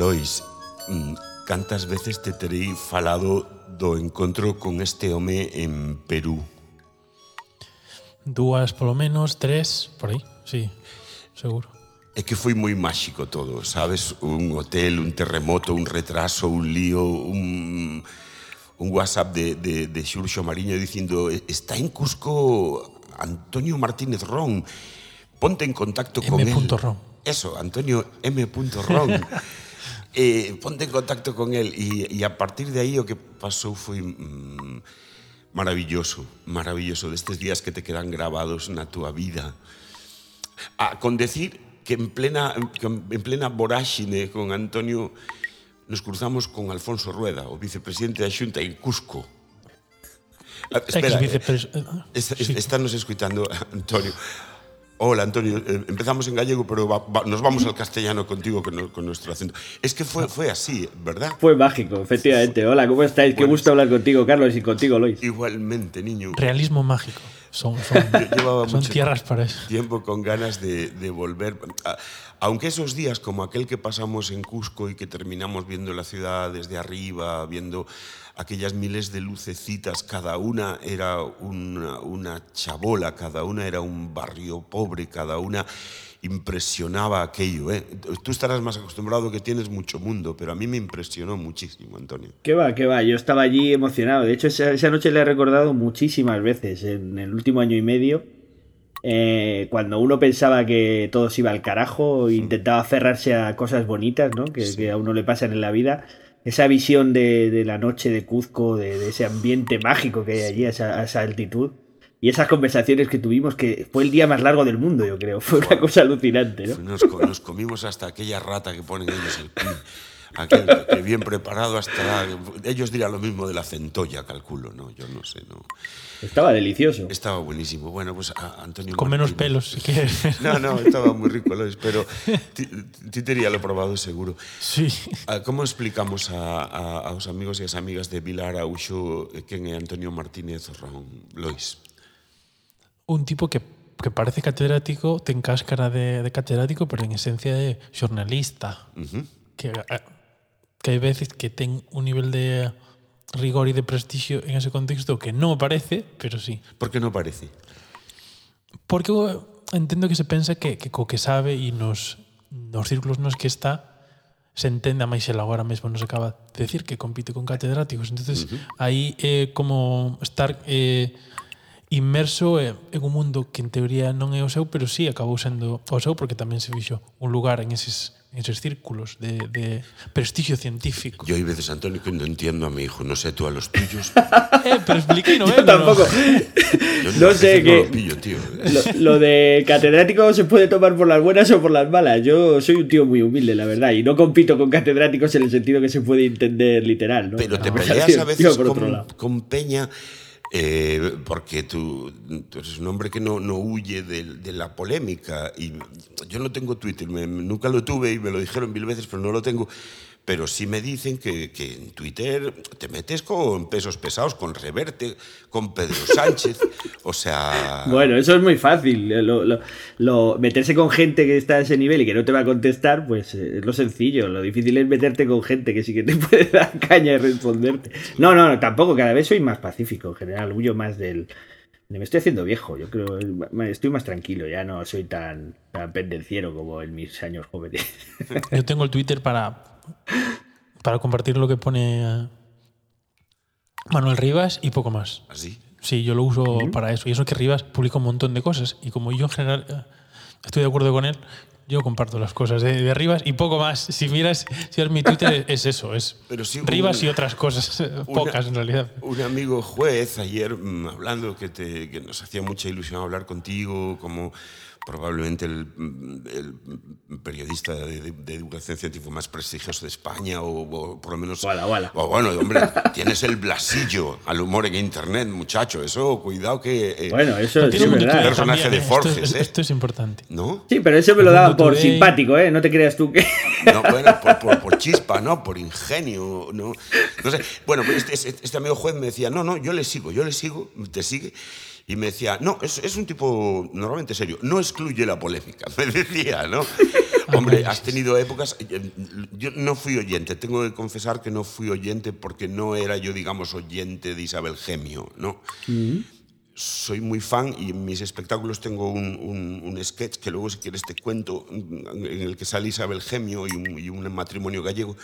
Lois, mm, cantas veces te terei falado do encontro con este home en Perú? Dúas, polo menos, tres, por aí, sí, seguro. É que foi moi máxico todo, sabes? Un hotel, un terremoto, un retraso, un lío, un, un WhatsApp de, de, de Xurxo Mariño dicindo está en Cusco Antonio Martínez Ron, ponte en contacto M. con él. Ron. Eso, Antonio M. Ron. eh, ponte en contacto con el e, e a partir de aí o que pasou foi mm, maravilloso, maravilloso destes días que te quedan grabados na túa vida. A, con decir que en plena, que en plena voráxine con Antonio nos cruzamos con Alfonso Rueda, o vicepresidente da Xunta en Cusco. Ah, espera, espera, eh, está nos escuitando Antonio. Hola, Antonio. eh, empezamos en gallego, pero va- va- nos vamos al castellano contigo con, nuestro acento. Es que fue, fue así, ¿verdad? Fue mágico, efectivamente. Hola, ¿cómo estáis? Qué Bueno. gusto hablar contigo, Carlos, y contigo, Lois. Igualmente, niño. Realismo mágico. Son, son, Yo llevaba son mucho tierras para eso. tiempo con ganas de, de volver. Aunque esos días, como aquel que pasamos en Cusco y que terminamos viendo la ciudad desde arriba, viendo aquellas miles de lucecitas, cada una era una, una chabola, cada una era un barrio pobre, cada una impresionaba aquello. ¿eh? Tú estarás más acostumbrado que tienes mucho mundo, pero a mí me impresionó muchísimo, Antonio. ¿Qué va, qué va? Yo estaba allí emocionado. De hecho, esa, esa noche le he recordado muchísimas veces en el último año y medio. eh, cuando uno pensaba que todo se iba al carajo, e intentaba aferrarse a cosas bonitas, ¿no? Que, que a uno le pasan en la vida. Esa visión de, de la noche de Cuzco, de, de ese ambiente mágico que hay allí, a esa, a esa altitud. Y esas conversaciones que tuvimos, que fue el día más largo del mundo, yo creo. Fue una cosa alucinante, ¿no? Nos, co- nos comimos hasta aquella rata que ponen ellos el pin. Aquel que- bien preparado hasta... Ellos dirán lo mismo de la centolla, calculo, ¿no? Yo no sé, ¿no? Estaba delicioso. Estaba buenísimo. Bueno, pues a- Antonio Con menos pelos, si quieres. No, no, estaba muy rico, Lois, pero ti, ti tería lo probado seguro. Sí. Ah, Como explicamos a, a, aos amigos e as amigas de Vilar Araúxo eh, quen é Antonio Martínez Ron? Lois. un tipo que, que parece catedrático, ten cáscara de, de catedrático, pero en esencia é xornalista. Uh -huh. que, eh, que hai veces que ten un nivel de rigor e de prestixio en ese contexto que non parece, pero sí. Por que non parece? Porque eh, entendo que se pensa que, que co que sabe e nos, nos círculos nos que está se entende a máis el agora mesmo nos acaba de decir que compite con catedráticos entonces uh -huh. aí é eh, como estar eh, inmerso eh, en un mundo que en teoría non é o seu, pero sí acabou sendo o seu porque tamén se fixo un lugar en eses, en eses círculos de, de prestigio científico. Yo hay veces, Antonio, que no entiendo a mi hijo. No sé tú a los tuyos. Eh, pero expliqué no, Yo eh, tampoco. Yo No sé qué- No lo pillo, tío. Lo, lo de catedrático se puede tomar por las buenas o por las malas. Yo soy un tío muy humilde, la verdad, y no compito con catedráticos en el sentido que se puede entender literal, ¿no? Pero te La peleas a veces tío, por otro con, lado. con Peña eh, porque tú, tú eres un hombre que no, no huye de, de la polémica. Y yo no tengo Twitter, me- nunca lo tuve y me lo dijeron mil veces, pero no lo tengo. Pero sí me dicen que, que en Twitter te metes con pesos pesados, con Reverte, con Pedro Sánchez. O sea. Bueno, eso es muy fácil. Lo, lo- lo- meterse con gente que está a ese nivel y que no te va a contestar, pues eh, es lo sencillo. Lo difícil es meterte con gente que sí que te puede dar caña y responderte. No, no, no, tampoco. Cada vez soy más pacífico. En general, huyo más del. de Me estoy haciendo viejo, yo creo. Estoy más tranquilo, ya no soy tan, tan pendenciero como en mis años jóvenes. Yo tengo el Twitter para, para compartir lo que pone eh, Manuel Rivas y poco más. Así. Sí, yo lo uso para eso. Y eso que Rivas publica un montón de cosas. Y como yo en general eh, estoy de acuerdo con él, yo comparto las cosas de, de Rivas y poco más. Si miras, si ves mi Twitter, es eso. Es Pero sí, Rivas un- y otras cosas. Una- Pocas en realidad. Un amigo juez ayer mm, hablando que, te, que nos hacía mucha ilusión hablar contigo, como probablemente el, mm, el periodista de, de- de educación científica más prestigioso de España, o, o por lo menos. Wala, wala. O bueno, hombre, tienes el blasillo al humor en internet, muchacho. Eso, cuidado que. eh, Bueno, eso es un verdad. Personaje también, de. Forges, esto, es- ¿eh? esto es importante. ¿No? Sí, pero eso me lo daban por Today. simpático, ¿eh? No te creas tú que. No, bueno, por, por- por chispa, ¿no? Por ingenio, ¿no? No sé. Bueno, pues este, este- este amigo juez me decía, no, no, yo le sigo, yo le sigo, te sigue. Y me decía, no, es, es un tipo normalmente serio, no excluye la polémica, me decía, ¿no? Hombre, has tenido épocas. eh, Yo no fui oyente, tengo que confesar que no fui oyente porque no era yo, digamos, oyente de Isabel Gemio, ¿no? Soy muy fan y en mis espectáculos tengo un, un- un sketch que luego, si quieres, te cuento, en el que sale Isabel Gemio y un, y un matrimonio gallego.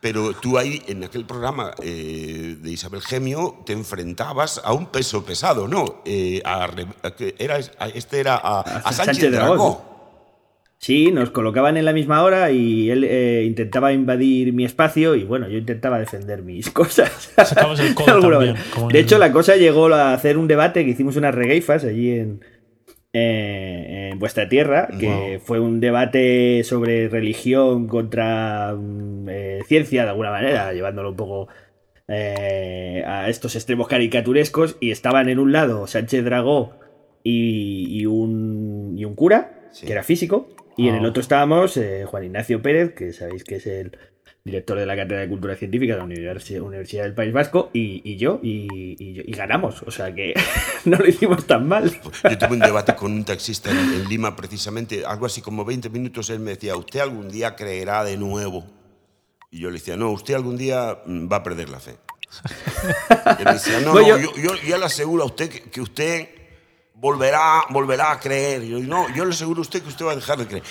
Pero tú ahí, en aquel programa eh, de Isabel Gemio, te enfrentabas a un peso pesado, ¿no? Eh, a a que era, a- este era a, a Sánchez, Sánchez Dragó. Sí, nos colocaban en la misma hora y él eh, intentaba invadir mi espacio y bueno, yo intentaba defender mis cosas. El codo De también, el- hecho, la cosa llegó a hacer un debate que hicimos unas regaifas allí en, eh, en vuestra tierra, que Wow. fue un debate sobre religión contra mm, eh, ciencia, de alguna manera, llevándolo un poco eh, a estos extremos caricaturescos, y estaban en un lado Sánchez Dragó y, y un, y un cura, Sí. que era físico, y en el Oh. otro estábamos eh, Juan Ignacio Pérez, que sabéis que es el director de la Cátedra de Cultura Científica de la Universi- Universidad del País Vasco, y, y yo, y, y yo- y ganamos, o sea que no lo hicimos tan mal. Yo tuve un debate con un taxista en, en Lima, precisamente, algo así como 20 minutos. Él me decía, ¿usted algún día creerá de nuevo? Y yo le decía, no, usted algún día mm, va a perder la fe. Y él me decía, no, no, yo- yo, yo, le aseguro a usted que, que usted volverá, volverá a creer. Yo, no, yo le aseguro a usted que usted va a dejar de creer.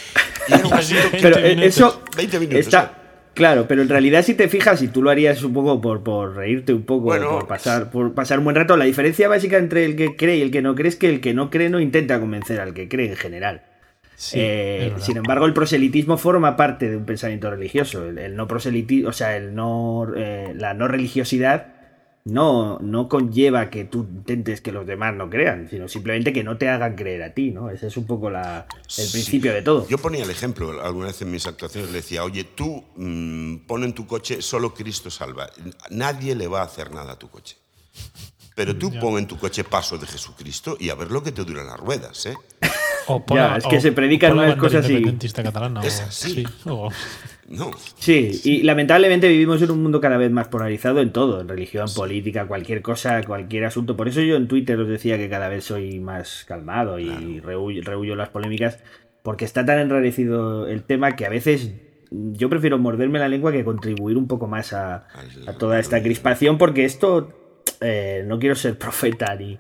Y era un asunto que- Pero 20 eh, minutos. eso 20 minutos, está. Claro, pero en realidad si te fijas, y tú lo harías un poco por, por reírte un poco, Bueno. por pasar, por pasar un buen rato, la diferencia básica entre el que cree y el que no cree es que el que no cree no intenta convencer al que cree en general. Sí, Eh, sin embargo, el proselitismo forma parte de un pensamiento religioso. El, el no proselitismo, o sea, el no, eh, la no religiosidad no, no conlleva que tú intentes que los demás no crean, sino simplemente que no te hagan creer a ti, ¿no? Ese es un poco la, el Sí. principio de todo. Yo ponía el ejemplo alguna vez en mis actuaciones, le decía, oye, tú mm, pon en tu coche, solo Cristo salva. Nadie le va a hacer nada a tu coche. Pero tú Ya. pon en tu coche paso de Jesucristo y a ver lo que te duran las ruedas, ¿eh? O pon Ya, la- es que o- se predican unas cosas y- independentista catalana. Es o- así. sí, o- No. Sí, y lamentablemente vivimos en un mundo cada vez más polarizado en todo, en religión, política, cualquier cosa, cualquier asunto. Por eso yo en Twitter os decía que cada vez soy más calmado y rehuyo, rehuyo las polémicas, porque está tan enrarecido el tema que a veces yo prefiero morderme la lengua que contribuir un poco más a, a toda esta crispación, porque esto, eh, no quiero ser profeta ni,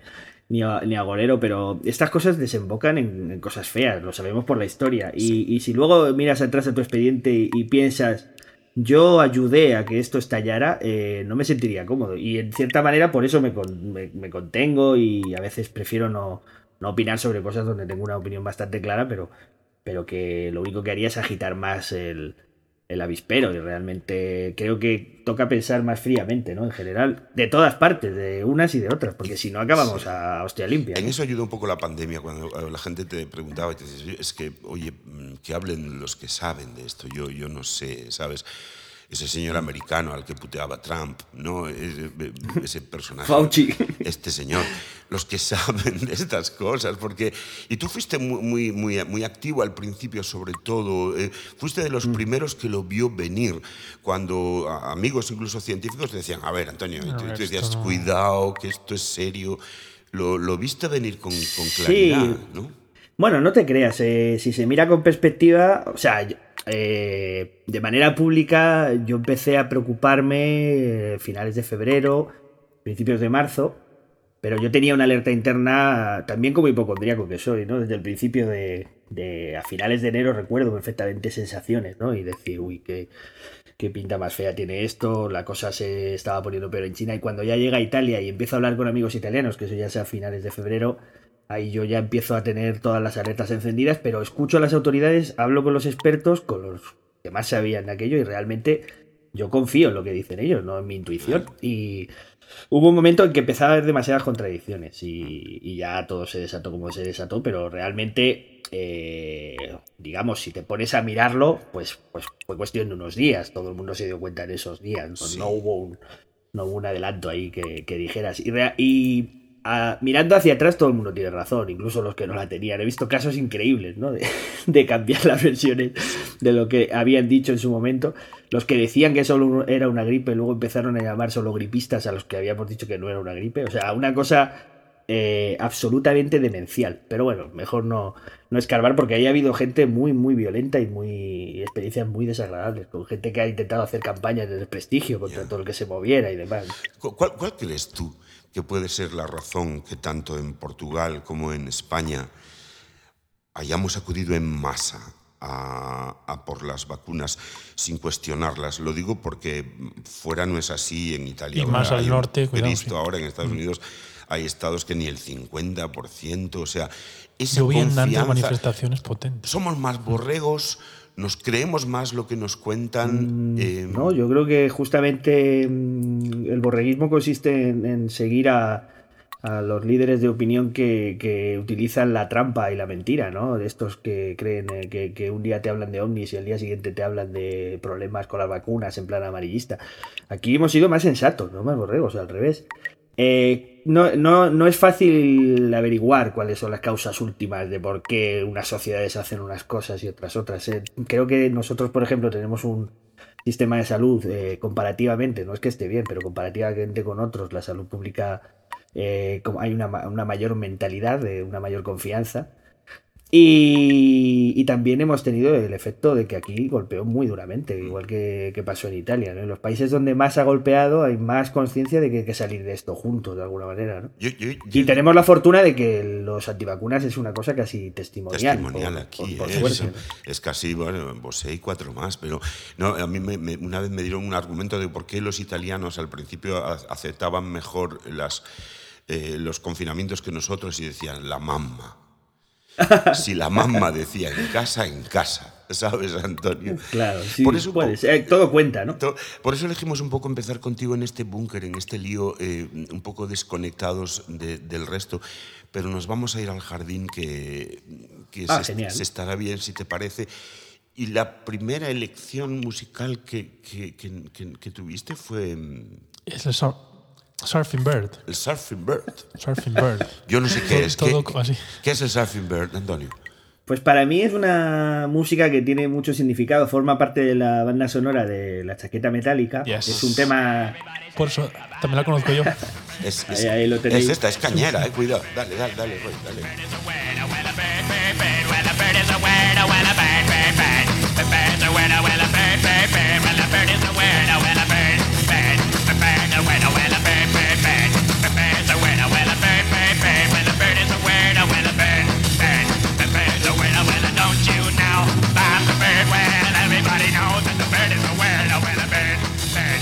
ni, a- ni agorero, pero estas cosas desembocan en, en cosas feas, lo sabemos por la historia. Y, y si luego miras atrás a tu expediente y, y piensas, yo ayudé a que esto estallara, eh, no me sentiría cómodo. Y en cierta manera por eso me, con- me- me contengo y a veces prefiero no, no opinar sobre cosas donde tengo una opinión bastante clara, pero, pero que lo único que haría es agitar más el, el avispero y realmente creo que toca pensar más fríamente, ¿no? En general, de todas partes, de unas y de otras, porque si no acabamos a hostia limpia. En ¿no? eso ayudó un poco la pandemia, cuando eh, la gente te preguntaba y te decía, es que, oye, mm, que hablen los que saben de esto, yo, yo no sé, ¿sabes? Ese señor americano al que puteaba Trump, ¿no? Ese, ese personaje. Fauci. Este señor. Los que saben de estas cosas, porque... Y tú fuiste muy, muy, muy, activo al principio, sobre todo. eh, fuiste de los primeros que lo vio venir, cuando amigos, incluso científicos, decían, a ver, Antonio, A tú, tú decías, no- cuidado, que esto es serio. Lo, lo viste venir con, con claridad, Sí. ¿no? Bueno, no te creas, eh, si se mira con perspectiva, o sea, eh, de manera pública yo empecé a preocuparme eh, finales de febrero, principios de marzo, pero yo tenía una alerta interna también como hipocondríaco que soy, ¿no? Desde el principio de, a finales de enero recuerdo perfectamente sensaciones, ¿no? Y decir, uy, qué, qué pinta más fea tiene esto, la cosa se estaba poniendo peor en China y cuando ya llega a Italia y empiezo a hablar con amigos italianos, que eso ya sea a finales de febrero, ahí yo ya empiezo a tener todas las alertas encendidas, pero escucho a las autoridades, hablo con los expertos, con los que más sabían de aquello y realmente yo confío en lo que dicen ellos, no en mi intuición. Y hubo un momento en que empezaba a haber demasiadas contradicciones y, y ya todo se desató como se desató, pero realmente, eh, digamos, si te pones a mirarlo, pues, pues fue cuestión de unos días, todo el mundo se dio cuenta en esos días, no, Sí. no hubo un, no hubo un adelanto ahí que, que dijeras. Y, rea- y, mirando hacia atrás todo el mundo tiene razón, incluso los que no la tenían. He visto casos increíbles, ¿no? De, de cambiar las versiones de lo que habían dicho en su momento. Los que decían que solo era una gripe, luego empezaron a llamar solo gripistas a los que habíamos dicho que no era una gripe. O sea, una cosa eh, absolutamente demencial. Pero bueno, mejor no, no escarbar porque ahí ha habido gente muy, muy violenta y muy experiencias muy desagradables, con gente que ha intentado hacer campañas de desprestigio contra todo el que se moviera y demás. ¿Cuál, ¿Cuál crees tú que puede ser la razón que tanto en Portugal como en España hayamos acudido en masa a, por las vacunas sin cuestionarlas. Lo digo porque fuera no es así en Italia. Y más al norte, He visto ahora en Estados mm. Unidos hay estados que ni el 50%, o sea, esa Yo manifestaciones potentes. Somos más borregos, nos creemos más lo que nos cuentan. Mm, eh, no, yo creo que justamente mm, el borreguismo consiste en seguir a, a los líderes de opinión que, utilizan la trampa y la mentira, ¿no? De estos que creen eh, que, un día te hablan de ovnis y al día siguiente te hablan de problemas con las vacunas en plan amarillista. Aquí hemos sido más sensatos, no más borregos, al revés. Eh, no, no, no, es fácil averiguar cuáles son las causas últimas de por qué unas sociedades hacen unas cosas y otras otras. Eh. Creo que nosotros, por ejemplo, tenemos un sistema de salud comparativamente, no es que esté bien, pero comparativamente con otros, la salud pública eh, como hay una, una, mayor mentalidad, una mayor confianza. Y, también hemos tenido el efecto de que aquí golpeó muy duramente, igual que, pasó en Italia. En los países donde más ha golpeado hay más conciencia de que hay que salir de esto juntos, de alguna manera. y tenemos la fortuna de que los antivacunas es una cosa casi testimonial. Testimonial aquí. ¿eh? es, casi, bueno, vos y cuatro más. Pero no, a mí una vez me dieron un argumento de por qué los italianos al principio aceptaban mejor las eh, los confinamientos que nosotros y decían la mamá. Si la mamá decía en casa, en casa, ¿sabes, Antonio? Claro, sí, por eso, todo cuenta, ¿no? por eso elegimos un poco empezar contigo en este búnker, en este lío, eh, un poco desconectados del resto, pero nos vamos a ir al jardín que, ah, se, estará bien, si te parece. Y la primera elección musical que, que, tuviste fue... Es el Surfing Bird. El Surfing Bird. Surfing Bird. Yo no sé qué es. ¿Qué, ¿Qué, es el Surfing Bird, Antonio? Pues para mí es una música que tiene mucho significado. Forma parte de la banda sonora de La Chaqueta Metálica. Es un tema. Por eso también la conozco yo. es, ahí, lo tenéis. es esta, es cañera, eh. Cuidado. Dale, dale, dale, dale.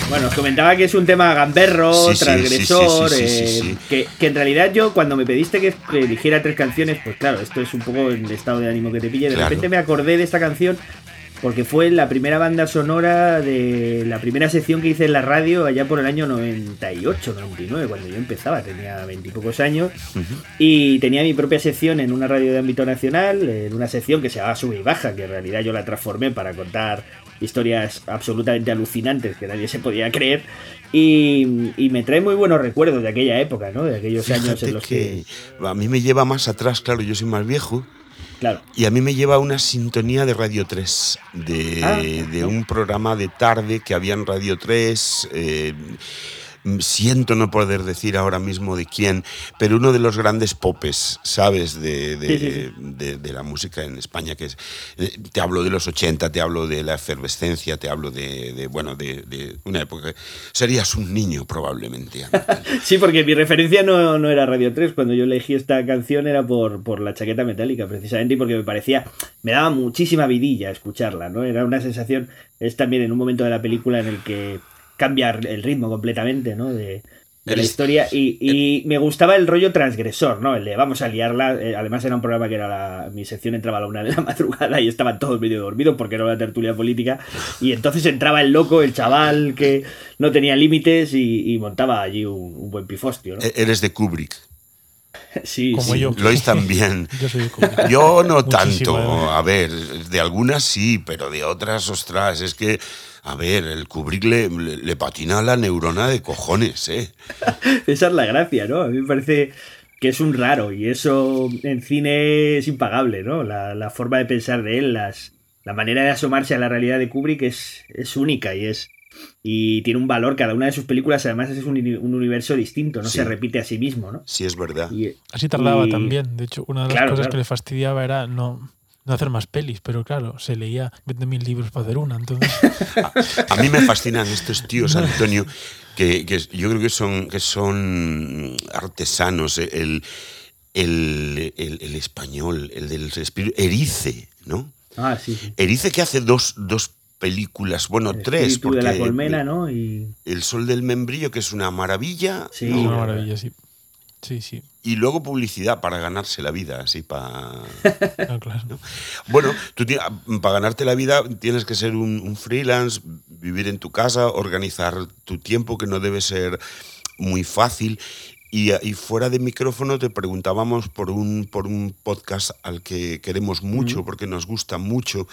Bueno, os comentaba que es un tema gamberro, transgresor, que, en realidad yo cuando me pediste que eligiera tres canciones, pues claro, esto es un poco el estado de ánimo que te pille. De repente me acordé de esta canción porque fue la primera banda sonora de la primera sección que hice en la radio allá por el año 98, 99, cuando yo empezaba, tenía veintipocos años, y tenía mi propia sección en una radio de ámbito nacional, en una sección que se llamaba Sube y Baja, que en realidad yo la transformé para contar historias absolutamente alucinantes que nadie se podía creer. Y, me trae muy buenos recuerdos de aquella época, ¿no? De aquellos años en los que, A mí me lleva más atrás, claro, yo soy más viejo. Claro. Y a mí me lleva una sintonía de Radio 3, de, ah, de un programa de tarde que había en Radio 3. Eh, siento no poder decir ahora mismo de quién, pero uno de los grandes popes, ¿sabes? De, de, la música en España, que es, eh, te hablo de los 80, te hablo de la efervescencia, te hablo de, bueno, de, una época. Serías un niño probablemente. sí, porque mi referencia no, no, era Radio 3, cuando yo elegí esta canción era por, por la chaqueta metálica, precisamente, y porque me parecía, me daba muchísima vidilla escucharla, ¿no? Era una sensación, es también en un momento de la película en el que cambiar el ritmo completamente, ¿no? De, la historia y, me gustaba el rollo transgresor, ¿no? El de vamos a liarla. Eh, además era un programa que era la, mi sección entraba a la una de la madrugada y estaban todos medio dormidos porque era una tertulia política y entonces entraba el loco, el chaval que no tenía límites y, montaba allí un, buen pifostio, ¿no? E-, eres de Kubrick. Sí, Como yo. Lois también. yo, soy yo no tanto. A ver, de algunas sí, pero de otras, ostras, es que a ver, el Kubrick le, patina la neurona de cojones, ¿eh? Esa es la gracia, ¿no? A mí me parece que es un raro y eso en cine es impagable, ¿no? La, forma de pensar de él, las, la manera de asomarse a la realidad de Kubrick es, es única y es, y tiene un valor, cada una de sus películas además es un, un universo distinto, no Sí. se repite a sí mismo, ¿no? Sí, es verdad. Y- Así tardaba y- también. De hecho, una de las Claro, cosas claro. que le fastidiaba era no, no hacer más pelis, pero claro, se leía 20.000 libros para hacer una. Entonces, A mí me fascinan estos tíos, Antonio, que, que yo creo que son, que son artesanos. eh, El, el, el- el español, el del espíritu. Erice, ¿no? Ah, sí, sí. Erice que hace dos, dos películas, bueno, El tres, porque de la colmena, ¿no? Y El Sol del Membrillo, que es una maravilla, Sí, es una maravilla, sí. Sí, sí. y luego publicidad para ganarse la vida, así para... No, claro. Bueno, tú para ganarte la vida tienes que ser un, un freelance, vivir en tu casa, organizar tu tiempo, que no debe ser muy fácil. Y, y fuera de micrófono te preguntábamos por un, por un podcast al que queremos mucho, porque nos gusta mucho.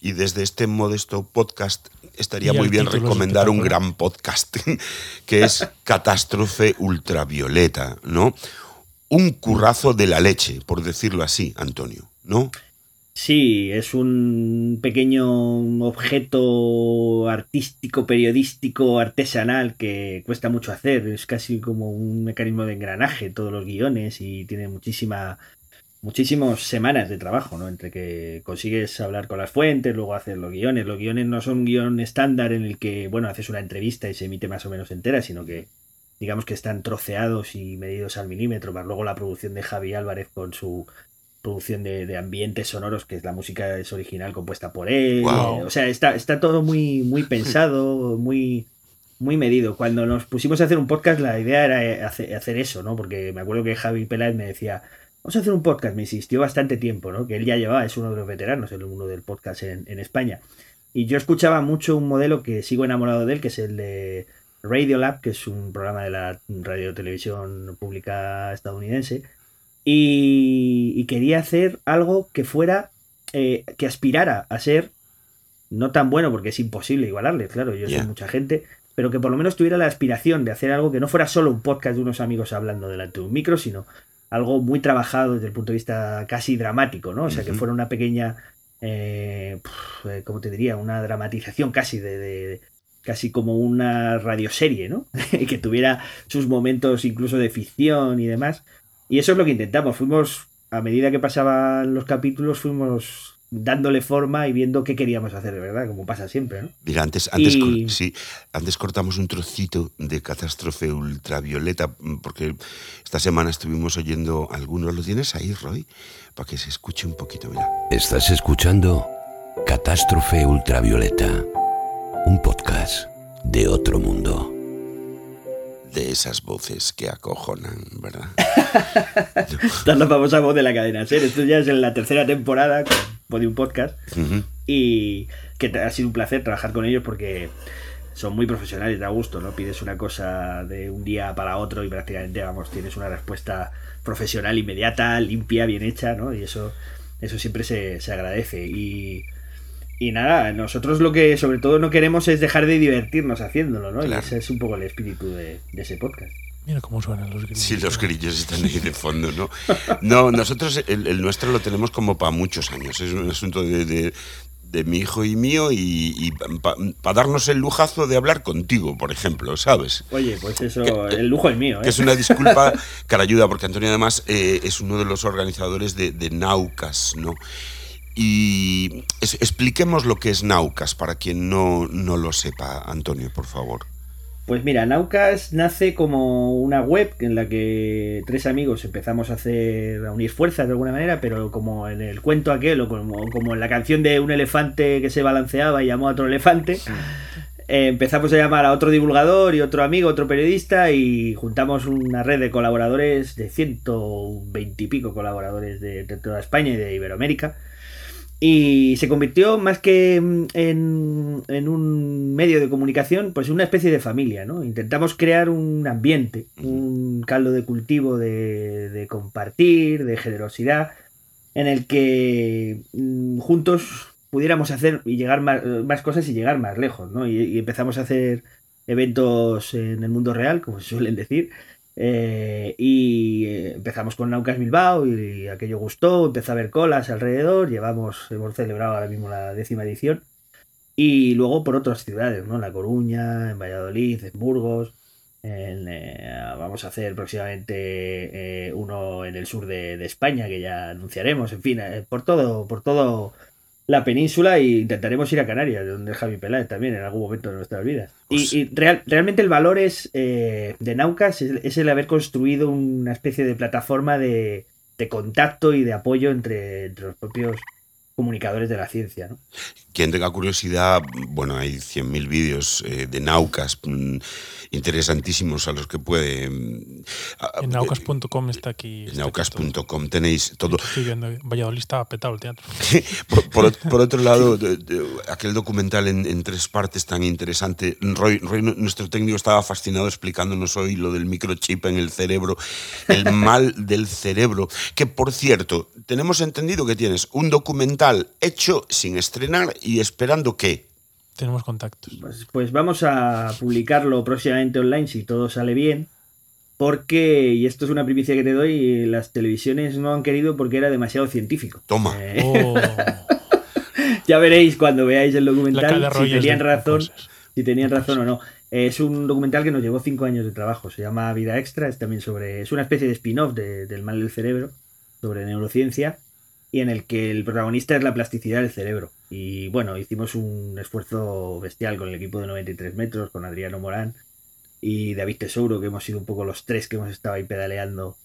Y desde este modesto podcast estaría muy bien recomendar un gran podcast, que es Catástrofe Ultravioleta, ¿no? Un currazo de la leche, por decirlo así, Antonio, ¿no? Sí, es un pequeño objeto artístico, periodístico, artesanal que cuesta mucho hacer. Es casi como un mecanismo de engranaje todos los guiones y tiene muchísima muchísimas semanas de trabajo, ¿no? Entre que consigues hablar con las fuentes, luego hacer los guiones. Los guiones no son un guion estándar en el que, bueno, haces una entrevista y se emite más o menos entera, sino que digamos que están troceados y medidos al milímetro, más luego la producción de Javi Álvarez con su producción de, de ambientes sonoros, que es la música es original compuesta por él. O sea, está, está todo muy, muy pensado, muy, muy medido. Cuando nos pusimos a hacer un podcast, la idea era hacer, hacer eso, ¿no? Porque me acuerdo que Javi Peláez me decía, vamos a hacer un podcast, me insistió bastante tiempo, ¿no? Que él ya llevaba, es uno de los veteranos, el uno del podcast en, en España. Y yo escuchaba mucho un modelo que sigo enamorado de él, que es el de Radiolab, que es un programa de la radio televisión pública estadounidense. Y, y quería hacer algo que fuera, eh, que aspirara a ser no tan bueno, porque es imposible igualarle, claro, yo soy mucha gente, pero que por lo menos tuviera la aspiración de hacer algo que no fuera solo un podcast de unos amigos hablando delante de un micro, sino algo muy trabajado desde el punto de vista casi dramático, ¿no? O sea, que fuera una pequeña, eh, pf, eh, ¿cómo te diría? Una dramatización casi de, de- casi como una radioserie, ¿no? que tuviera sus momentos incluso de ficción y demás. Y eso es lo que intentamos. Fuimos, a medida que pasaban los capítulos, fuimos dándole forma y viendo qué queríamos hacer de verdad, como pasa siempre, ¿no? Mira, antes, antes, Y- cor- sí, antes cortamos un trocito de catástrofe ultravioleta, mm, porque esta semana estuvimos oyendo algunos. ¿Lo tienes ahí, Roy? Para que se escuche un poquito, mira. Estás escuchando Catástrofe Ultravioleta, un podcast de otro mundo. De esas voces que acojonan, ¿verdad? Esta es la famosa voz de la cadena SER. Esto ya es en la tercera temporada con Podium Podcast. Y que ha sido un placer trabajar con ellos porque son muy profesionales, da gusto, ¿no? Pides una cosa de un día para otro y prácticamente, vamos, tienes una respuesta profesional inmediata, limpia, bien hecha, ¿no? Y eso, eso siempre se, se agradece. Y, y nada, nosotros lo que sobre todo no queremos es dejar de divertirnos haciéndolo, ¿no? Y ese es un poco el espíritu de, de ese podcast. Mira cómo suenan los grillos. Sí, los grillos están ahí de fondo, ¿no? No, nosotros el, el nuestro lo tenemos como para muchos años. Es un asunto de, de- de mi hijo y mío y, para darnos el lujazo de hablar contigo, por ejemplo, ¿sabes? Oye, pues eso, Que- el lujo es mío, ¿eh? Que es una disculpa que la ayuda, porque Antonio además eh, es uno de los organizadores de, de Naucas, ¿no? Y es- expliquemos lo que es Naucas para quien no, no lo sepa, Antonio, por favor. Pues mira, Naucas nace como una web en la que tres amigos empezamos a hacer, a unir fuerzas de alguna manera, pero como en el cuento aquel o como, como en la canción de un elefante que se balanceaba y llamó a otro elefante, eh, empezamos a llamar a otro divulgador y otro amigo, otro periodista y juntamos una red de colaboradores de 120 y pico colaboradores de, de toda España y de Iberoamérica. Y se convirtió más que mm, en, en un medio de comunicación, pues una especie de familia, ¿no? Intentamos crear un ambiente, un caldo de cultivo de, de compartir, de generosidad, en el que mm, juntos pudiéramos hacer y llegar más, más cosas y llegar más lejos, ¿no? Y, y empezamos a hacer eventos en el mundo real, como se suelen decir, eh, y eh, empezamos con Naucas Bilbao y, aquello gustó, empezó a haber colas alrededor, llevamos, hemos celebrado ahora mismo la décima edición Y luego por otras ciudades, ¿no? La Coruña, en Valladolid, en Burgos. En, eh, vamos a hacer próximamente uno en el sur de, de, España que ya anunciaremos. En fin, por todo, por todo la península e intentaremos ir a Canarias, donde es Javi Peláez también en algún momento de nuestras vidas. Pues... Y, y real, realmente el valor es eh, de Naucas es, es, el haber construido una especie de plataforma de, de contacto y de apoyo entre, entre, los propios comunicadores de la ciencia. ¿no? Quien tenga curiosidad, bueno, hay 100.000 vídeos eh, de Naucas mmm, interesantísimos a los que puede... En naucas.com está aquí. En naucas.com tenéis todo. Estoy viendo, Valladolid estaba petado el teatro. por, por, por, otro lado, aquel documental en, en, tres partes tan interesante, Roy, Roy, nuestro técnico, estaba fascinado explicándonos hoy lo del microchip en el cerebro, el mal del cerebro, que por cierto, tenemos entendido que tienes un documental hecho sin estrenar y esperando que tenemos contactos. Pues, pues, vamos a publicarlo próximamente online si todo sale bien. Porque, y esto es una primicia que te doy, las televisiones no han querido porque era demasiado científico. Toma. Eh, oh. ya veréis cuando veáis el documental si tenían razón, si tenían razón o no. Es un documental que nos llevó cinco años de trabajo. Se llama Vida Extra. Es también sobre. Es una especie de spin-off de, del mal del cerebro. Sobre neurociencia y en el que el protagonista es la plasticidad del cerebro. Y bueno, hicimos un esfuerzo bestial con el equipo de 93 metros, con Adriano Morán y David Tesouro, que hemos sido un poco los tres que hemos estado ahí pedaleando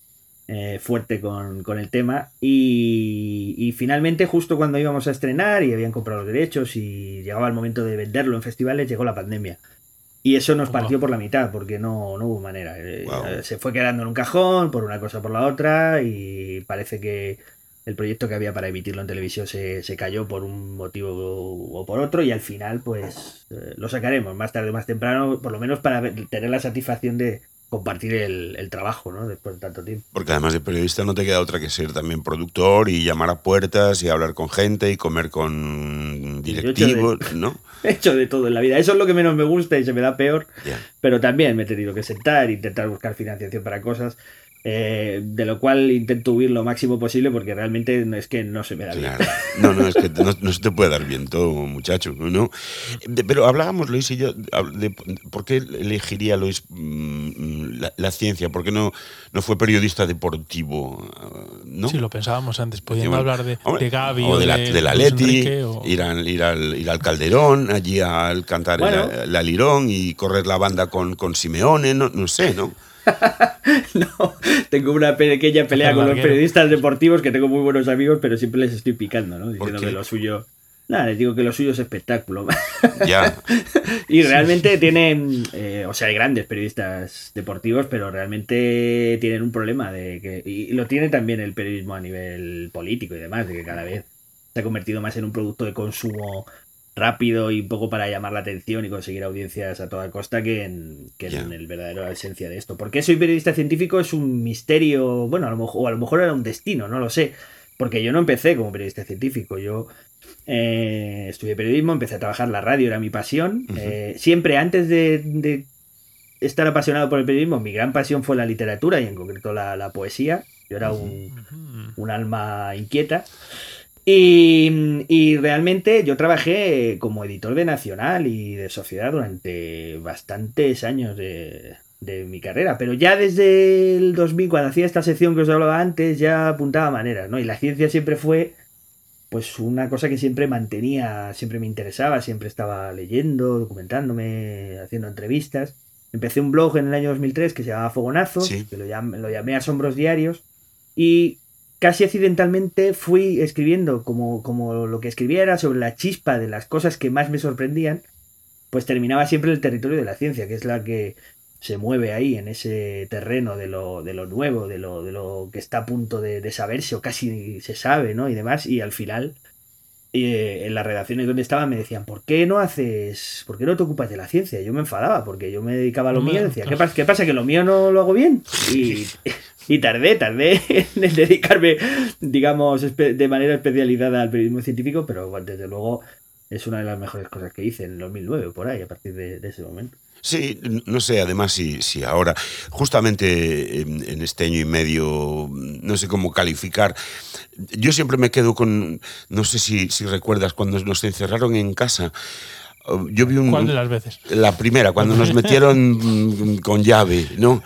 eh, fuerte con, con, el tema. Y, y, finalmente, justo cuando íbamos a estrenar y habían comprado los derechos y llegaba el momento de venderlo en festivales, llegó la pandemia. Y eso nos partió por la mitad, porque no, no hubo manera. Wow. Se fue quedando en un cajón por una cosa por la otra y parece que el proyecto que había para emitirlo en televisión se, se, cayó por un motivo o por otro y al final pues eh, lo sacaremos más tarde o más temprano, por lo menos para tener la satisfacción de compartir el, el, trabajo, ¿no? Después de tanto tiempo. Porque además de periodista no te queda otra que ser también productor y llamar a puertas y hablar con gente y comer con directivos, he de, ¿no? He hecho de todo en la vida. Eso es lo que menos me gusta y se me da peor. Yeah. Pero también me he tenido que sentar, intentar buscar financiación para cosas. Eh, de lo cual intento huir lo máximo posible porque realmente es que no se me da claro. bien. No, no, es que no, no, se te puede dar bien todo, muchacho, ¿no? De, pero hablábamos, Luis y yo, de por qué elegiría Luis mmm, la, la, ciencia, por qué no, no fue periodista deportivo, ¿no? Sí, lo pensábamos antes, podíamos hablar de, hombre, de Gaby o de la, de, de la Leti, o... ir, al, ir, al, ir al Calderón, allí al cantar bueno. el, el alirón y correr la banda con, con Simeone, no, no sé, ¿no? no, tengo una pequeña pelea con los periodistas deportivos que tengo muy buenos amigos, pero siempre les estoy picando, ¿no? Diciendo que lo suyo. Nada, les digo que lo suyo es espectáculo. Ya. y realmente tienen. Eh, o sea, hay grandes periodistas deportivos, pero realmente tienen un problema de que. Y lo tiene también el periodismo a nivel político y demás, de que cada vez se ha convertido más en un producto de consumo rápido y un poco para llamar la atención y conseguir audiencias a toda costa que en, que yeah. en el verdadero esencia de esto. ¿Por qué soy periodista científico? Es un misterio, bueno, a lo mejor, o a lo mejor era un destino, no lo sé. Porque yo no empecé como periodista científico, yo eh, estudié periodismo, empecé a trabajar la radio, era mi pasión. Uh -huh. eh, siempre antes de, de, estar apasionado por el periodismo, mi gran pasión fue la literatura y en concreto la, la poesía. Yo era un, uh -huh. un alma inquieta. Y, y, realmente yo trabajé como editor de Nacional y de Sociedad durante bastantes años de, de, mi carrera, pero ya desde el 2000, cuando hacía esta sección que os hablaba antes, ya apuntaba maneras, ¿no? Y la ciencia siempre fue pues una cosa que siempre mantenía, siempre me interesaba, siempre estaba leyendo, documentándome, haciendo entrevistas. Empecé un blog en el año 2003 que se llamaba Fogonazo, sí. que lo llamé, lo llamé Asombros Diarios, y casi accidentalmente fui escribiendo como, como lo que escribiera sobre la chispa de las cosas que más me sorprendían, pues terminaba siempre el territorio de la ciencia, que es la que se mueve ahí en ese terreno de lo, de lo nuevo, de lo, de lo que está a punto de, de saberse o casi se sabe, ¿no? Y demás, y al final eh, en las redacciones donde estaba me decían, ¿por qué no haces, por qué no te ocupas de la ciencia? Yo me enfadaba porque yo me dedicaba a lo mío y decía, ¿qué pasa? ¿qué pasa? ¿Que lo mío no lo hago bien? Y, y tardé, tardé en dedicarme, digamos, de manera especializada al periodismo científico, pero desde luego es una de las mejores cosas que hice en el 2009, por ahí, a partir de, de ese momento. Sí, no sé, además si, si ahora, justamente en, en, este año y medio, no sé cómo calificar, yo siempre me quedo con, no sé si, si recuerdas, cuando nos encerraron en casa, Yo vi un, ¿Cuál de las veces? La primera, cuando nos metieron con llave, ¿no?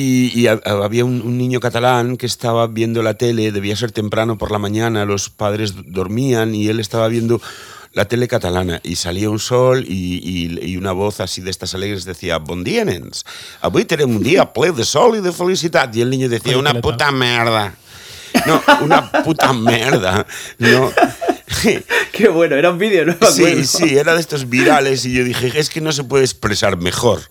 Y, y ha- había un, un niño catalán que estaba viendo la tele, debía ser temprano por la mañana, los padres dormían y él estaba viendo la tele catalana y salía un sol y, y, y una voz así de estas alegres decía Bon dia, nens, avui tenim un dia ple de sol i de felicitat. Y el niño decía, una puta merda. No, una puta merda. No. Qué bueno, era un vídeo, ¿no? Sí, sí, era de estos virales y yo dije, es que no se puede expresar mejor.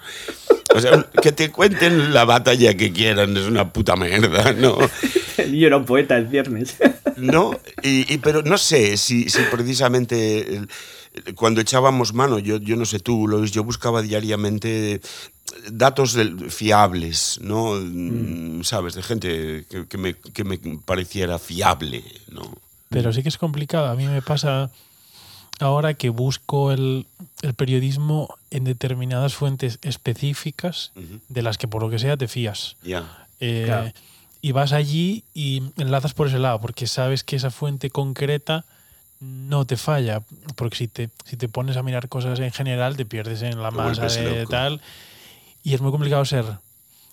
O sea, que te cuenten la batalla que quieran es una puta mierda, ¿no? El niño era un poeta el viernes. ¿No? Y, y- pero no sé si, si precisamente cuando echábamos mano, yo, yo no sé tú, Luis, yo buscaba diariamente datos fiables, ¿no? Mm, ¿Sabes? De gente que, que me, que me pareciera fiable, ¿no? Pero sí que es complicado. A mí me pasa ahora que busco el, el periodismo en determinadas fuentes específicas de las que por lo que sea te fías. Ya. Eh, Claro. Y vas allí y enlazas por ese lado, porque sabes que esa fuente concreta no te falla. Porque si te, si te pones a mirar cosas en general, te pierdes en la Te masa de loco. tal. Y es muy complicado ser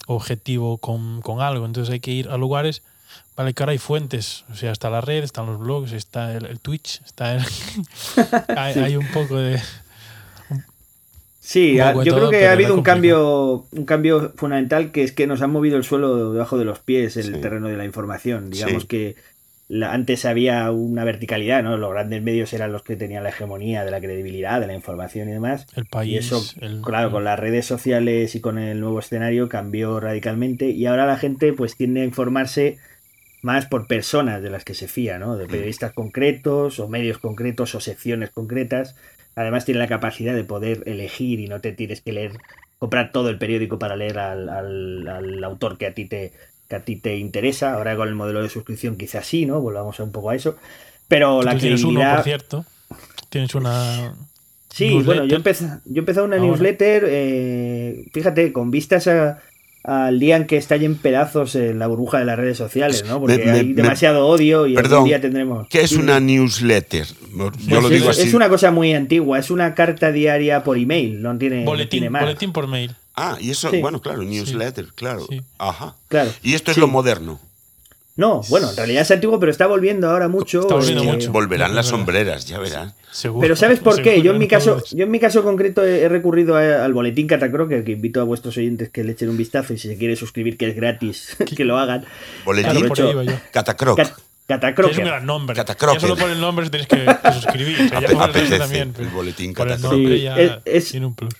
objetivo con, con algo. Entonces hay que ir a lugares. Vale, que ahora hay fuentes. O sea, está la red, están los blogs, está el, el Twitch, está el hay, hay un poco de. Sí, Un de yo creo todo, que ha habido un cambio, un cambio fundamental que es que nos han movido el suelo debajo de los pies el Sí. terreno de la información. Digamos Sí. que la- antes había una verticalidad, ¿no? Los grandes medios eran los que tenían la hegemonía de la credibilidad, de la información y demás. El país. Y eso, el- claro, con las redes sociales y con el nuevo escenario cambió radicalmente y ahora la gente pues tiende a informarse más por personas de las que se fía, ¿no? De periodistas concretos o medios concretos o secciones concretas. Además tiene la capacidad de poder elegir y no te tienes que leer, comprar todo el periódico para leer al, al- al autor que a ti te que a ti te interesa. Ahora con el modelo de suscripción quizás sí, ¿no? Volvamos un poco a eso. Pero la tú tienes uno, credibilidad... por cierto. Tienes una. Sí, newsletter. bueno, yo empecé, yo empecé una Ahora. newsletter, eh, fíjate, con vistas a- al día en que estallen en pedazos en la burbuja de las redes sociales, ¿no? Porque Me- me- hay me- demasiado odio y Perdón, algún día tendremos... ¿Qué es una newsletter? Yo pues lo es, digo así. es una cosa muy antigua, es una carta diaria por email, no tiene, no Boletín, tiene más. boletín por mail. Ah, y eso, Sí. bueno, claro, newsletter, claro. Sí. Ajá. Claro. Y esto es Sí. lo moderno. No, bueno, en realidad es antiguo, pero está volviendo ahora mucho. Está volviendo eh, mucho. Volverán las sombreras, ya verás. Seguro. Pero ¿sabes por qué? Yo en mi caso, yo en mi caso concreto he he recurrido a- al boletín Catacroker, que invito a vuestros oyentes que le echen un vistazo y si se quiere suscribir, que es gratis, que lo hagan. Boletín. Catacroc. Cat- Que Es un Catacroker. gran nombre. Catacroker. Ya solo por el nombre tenéis que, que suscribir. O sea, ya apetece también. el boletín Catacroker. nombre Sí, ya es- es- tiene un plus.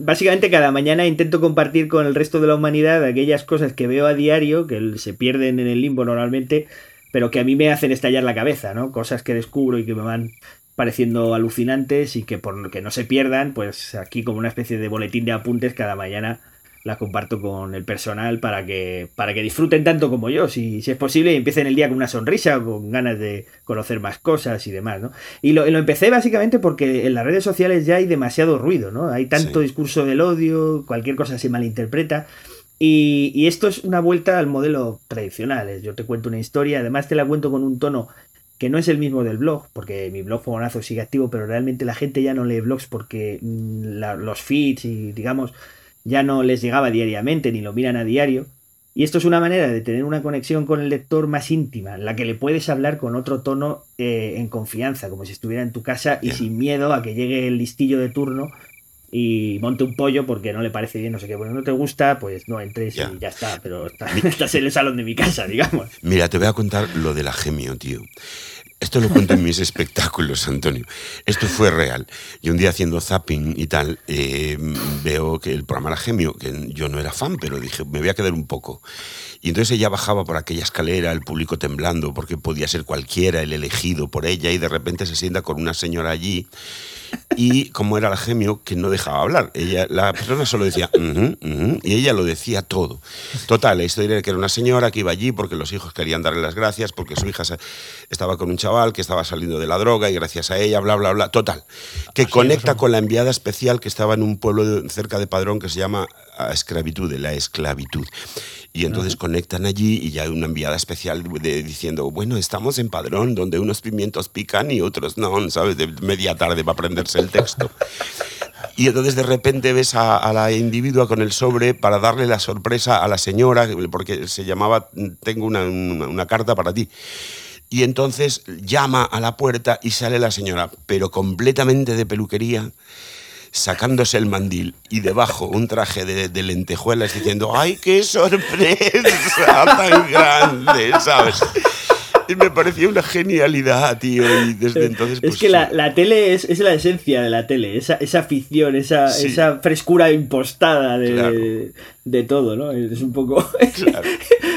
Básicamente cada mañana intento compartir con el resto de la humanidad aquellas cosas que veo a diario, que se pierden en el limbo normalmente, pero que a mí me hacen estallar la cabeza, ¿no? Cosas que descubro y que me van pareciendo alucinantes y que por que no se pierdan, pues aquí como una especie de boletín de apuntes cada mañana la comparto con el personal para que para que disfruten tanto como yo, si, si es posible, y empiecen el día con una sonrisa, con ganas de conocer más cosas y demás, ¿no? Y lo, lo empecé básicamente porque en las redes sociales ya hay demasiado ruido, ¿no? Hay tanto Sí. discurso del odio, cualquier cosa se malinterpreta. Y, y esto es una vuelta al modelo tradicional. es Yo te cuento una historia, además te la cuento con un tono que no es el mismo del blog, porque mi blog Fogonazo sigue activo, pero realmente la gente ya no lee blogs porque mm, la- los feeds y digamos ya no les llegaba diariamente ni lo miran a diario. Y esto es una manera de tener una conexión con el lector más íntima, en la que le puedes hablar con otro tono eh, en confianza, como si estuviera en tu casa y sin miedo a que llegue el listillo de turno y monte un pollo porque no le parece bien, no sé qué. Bueno, no te gusta, pues no entres Ya. y ya está, pero está- estás en el salón de mi casa, digamos. Mira, te voy a contar lo de la gemio, tío. Esto lo cuento en mis espectáculos, Antonio. Esto fue real. Yo un día haciendo zapping y tal, eh, veo que el programa era gemio, que yo no era fan, pero dije, me voy a quedar un poco. Y entonces ella bajaba por aquella escalera, el público temblando, porque podía ser cualquiera el elegido por ella, y de repente se sienta con una señora allí. Y como era la gemio, que no dejaba hablar. Ella, la persona solo decía, y ella lo decía todo. Total, la historia era que era una señora que iba allí porque los hijos querían darle las gracias, porque su hija estaba con un chaval que estaba saliendo de la droga y gracias a ella, bla, bla, bla. Total, que Así conecta con la enviada especial que estaba en un pueblo cerca de Padrón que se llama a esclavitud, de la esclavitud. Y entonces conectan allí y ya hay una enviada especial de- diciendo, bueno, estamos en Padrón, donde unos pimientos pican y otros no, ¿sabes? De media tarde va a aprender aprenderse el texto. Y entonces de repente ves a, a, la individua con el sobre para darle la sorpresa a la señora, porque se llamaba Tengo una, una, una carta para ti. Y entonces llama a la puerta y sale la señora, pero completamente de peluquería, sacándose el mandil y debajo un traje de, de lentejuelas diciendo, ¡ay, qué sorpresa tan grande! ¿Sabes? Y me parecía una genialidad, tío. Y desde entonces. Pues, es que la, la tele es, es, la esencia de la tele, esa, esa ficción, esa, sí. esa frescura impostada de, claro. de, de, todo, ¿no? Es un poco claro.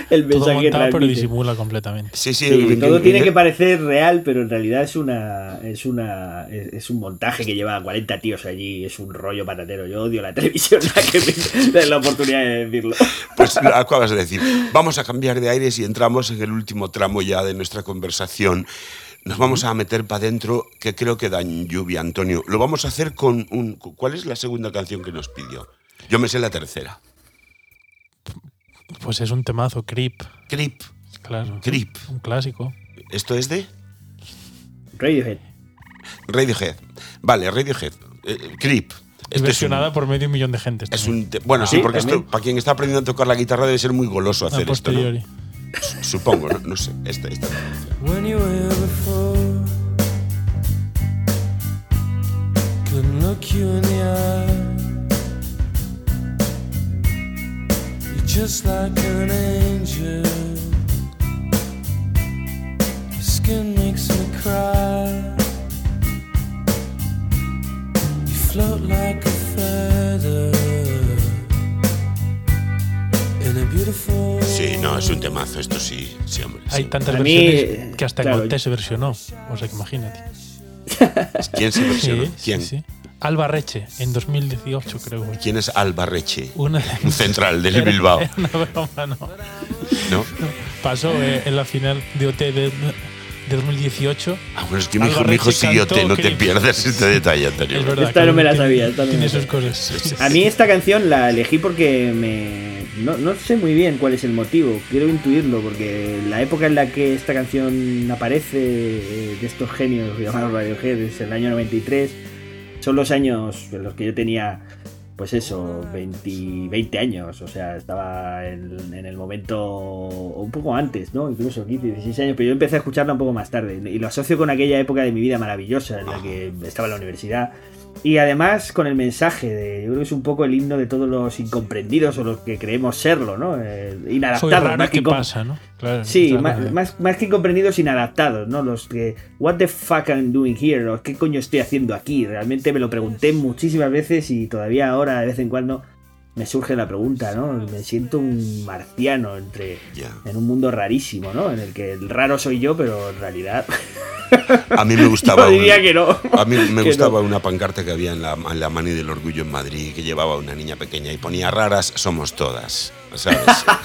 el mensaje todo montado, pero disimula completamente. Sí, sí. sí el, todo el, tiene el, que parecer real, pero en realidad es una es una es, un montaje que lleva 40 tíos allí, es un rollo patatero. Yo odio la televisión, la que me da la oportunidad de decirlo. Pues lo acabas de decir. Vamos a cambiar de aires y entramos en el último tramo ya de nuestra conversación. Nos vamos a meter para adentro, que creo que dan lluvia, Antonio. Lo vamos a hacer con un... ¿Cuál es la segunda canción que nos pidió? Yo me sé la tercera. Pues es un temazo, Creep. Creep. Claro. Creep. Un clásico. ¿Esto es de? Radiohead. Radiohead. Vale, Radiohead. Eh, Creep. Este versionada un, por medio un millón de gente. Es un bueno, ah, sí, porque esto, para quien está aprendiendo a tocar la guitarra debe ser muy goloso hacer a esto. ¿no? Supongo, no, no sé. Esta, esta. When you were before, couldn't look you in the eye. Just like an angel. Your skin makes me cry. You float like a feather. Sí, no, es un temazo, esto sí, sí hombre. Hay sí. tantas a versiones mí, que hasta claro, en se versionó. O sea que imagínate. ¿Quién se versionó? Sí, ¿Quién? Sí, sí. Alba Reche, en 2018 creo. ¿Quién es Alba Reche? Una... Un central del Bilbao. Una broma, no. ¿No? Pasó eh, en la final de OT de, de 2018. Ah, bueno, es que mi hijo, mi hijo siguió OT, no te pierdas este detalle anterior. Es verdad, esta no me la sabía. Esta tiene sus cosas. A mí esta canción la elegí porque me... No, no, sé muy bien cuál es el motivo, quiero intuirlo, porque la época en la que esta canción aparece eh, de estos genios llamados Radiohead es el año 93, son los años en los que yo tenía, pues eso, 20, 20 años, o sea, estaba en, en, el momento un poco antes, ¿no? Incluso 15, 16 años, pero yo empecé a escucharla un poco más tarde y lo asocio con aquella época de mi vida maravillosa en la que estaba en la universidad y además con el mensaje de, yo creo que es un poco el himno de todos los incomprendidos o los que creemos serlo, ¿no? Eh, inadaptados. Más que pasa, ¿no? Claro, sí, claro. Más, más, más, que incomprendidos, inadaptados, ¿no? Los que, what the fuck I'm doing here, o qué coño estoy haciendo aquí. Realmente me lo pregunté muchísimas veces y todavía ahora de vez en cuando me surge la pregunta, ¿no? Me siento un marciano entre yeah. en un mundo rarísimo, ¿no? En el que el raro soy yo, pero en realidad a mí me gustaba yo diría un, que no. A mí me gustaba no. una pancarta que había en la, en la Mani del Orgullo en Madrid que llevaba una niña pequeña y ponía raras somos todas. ¿Sabes?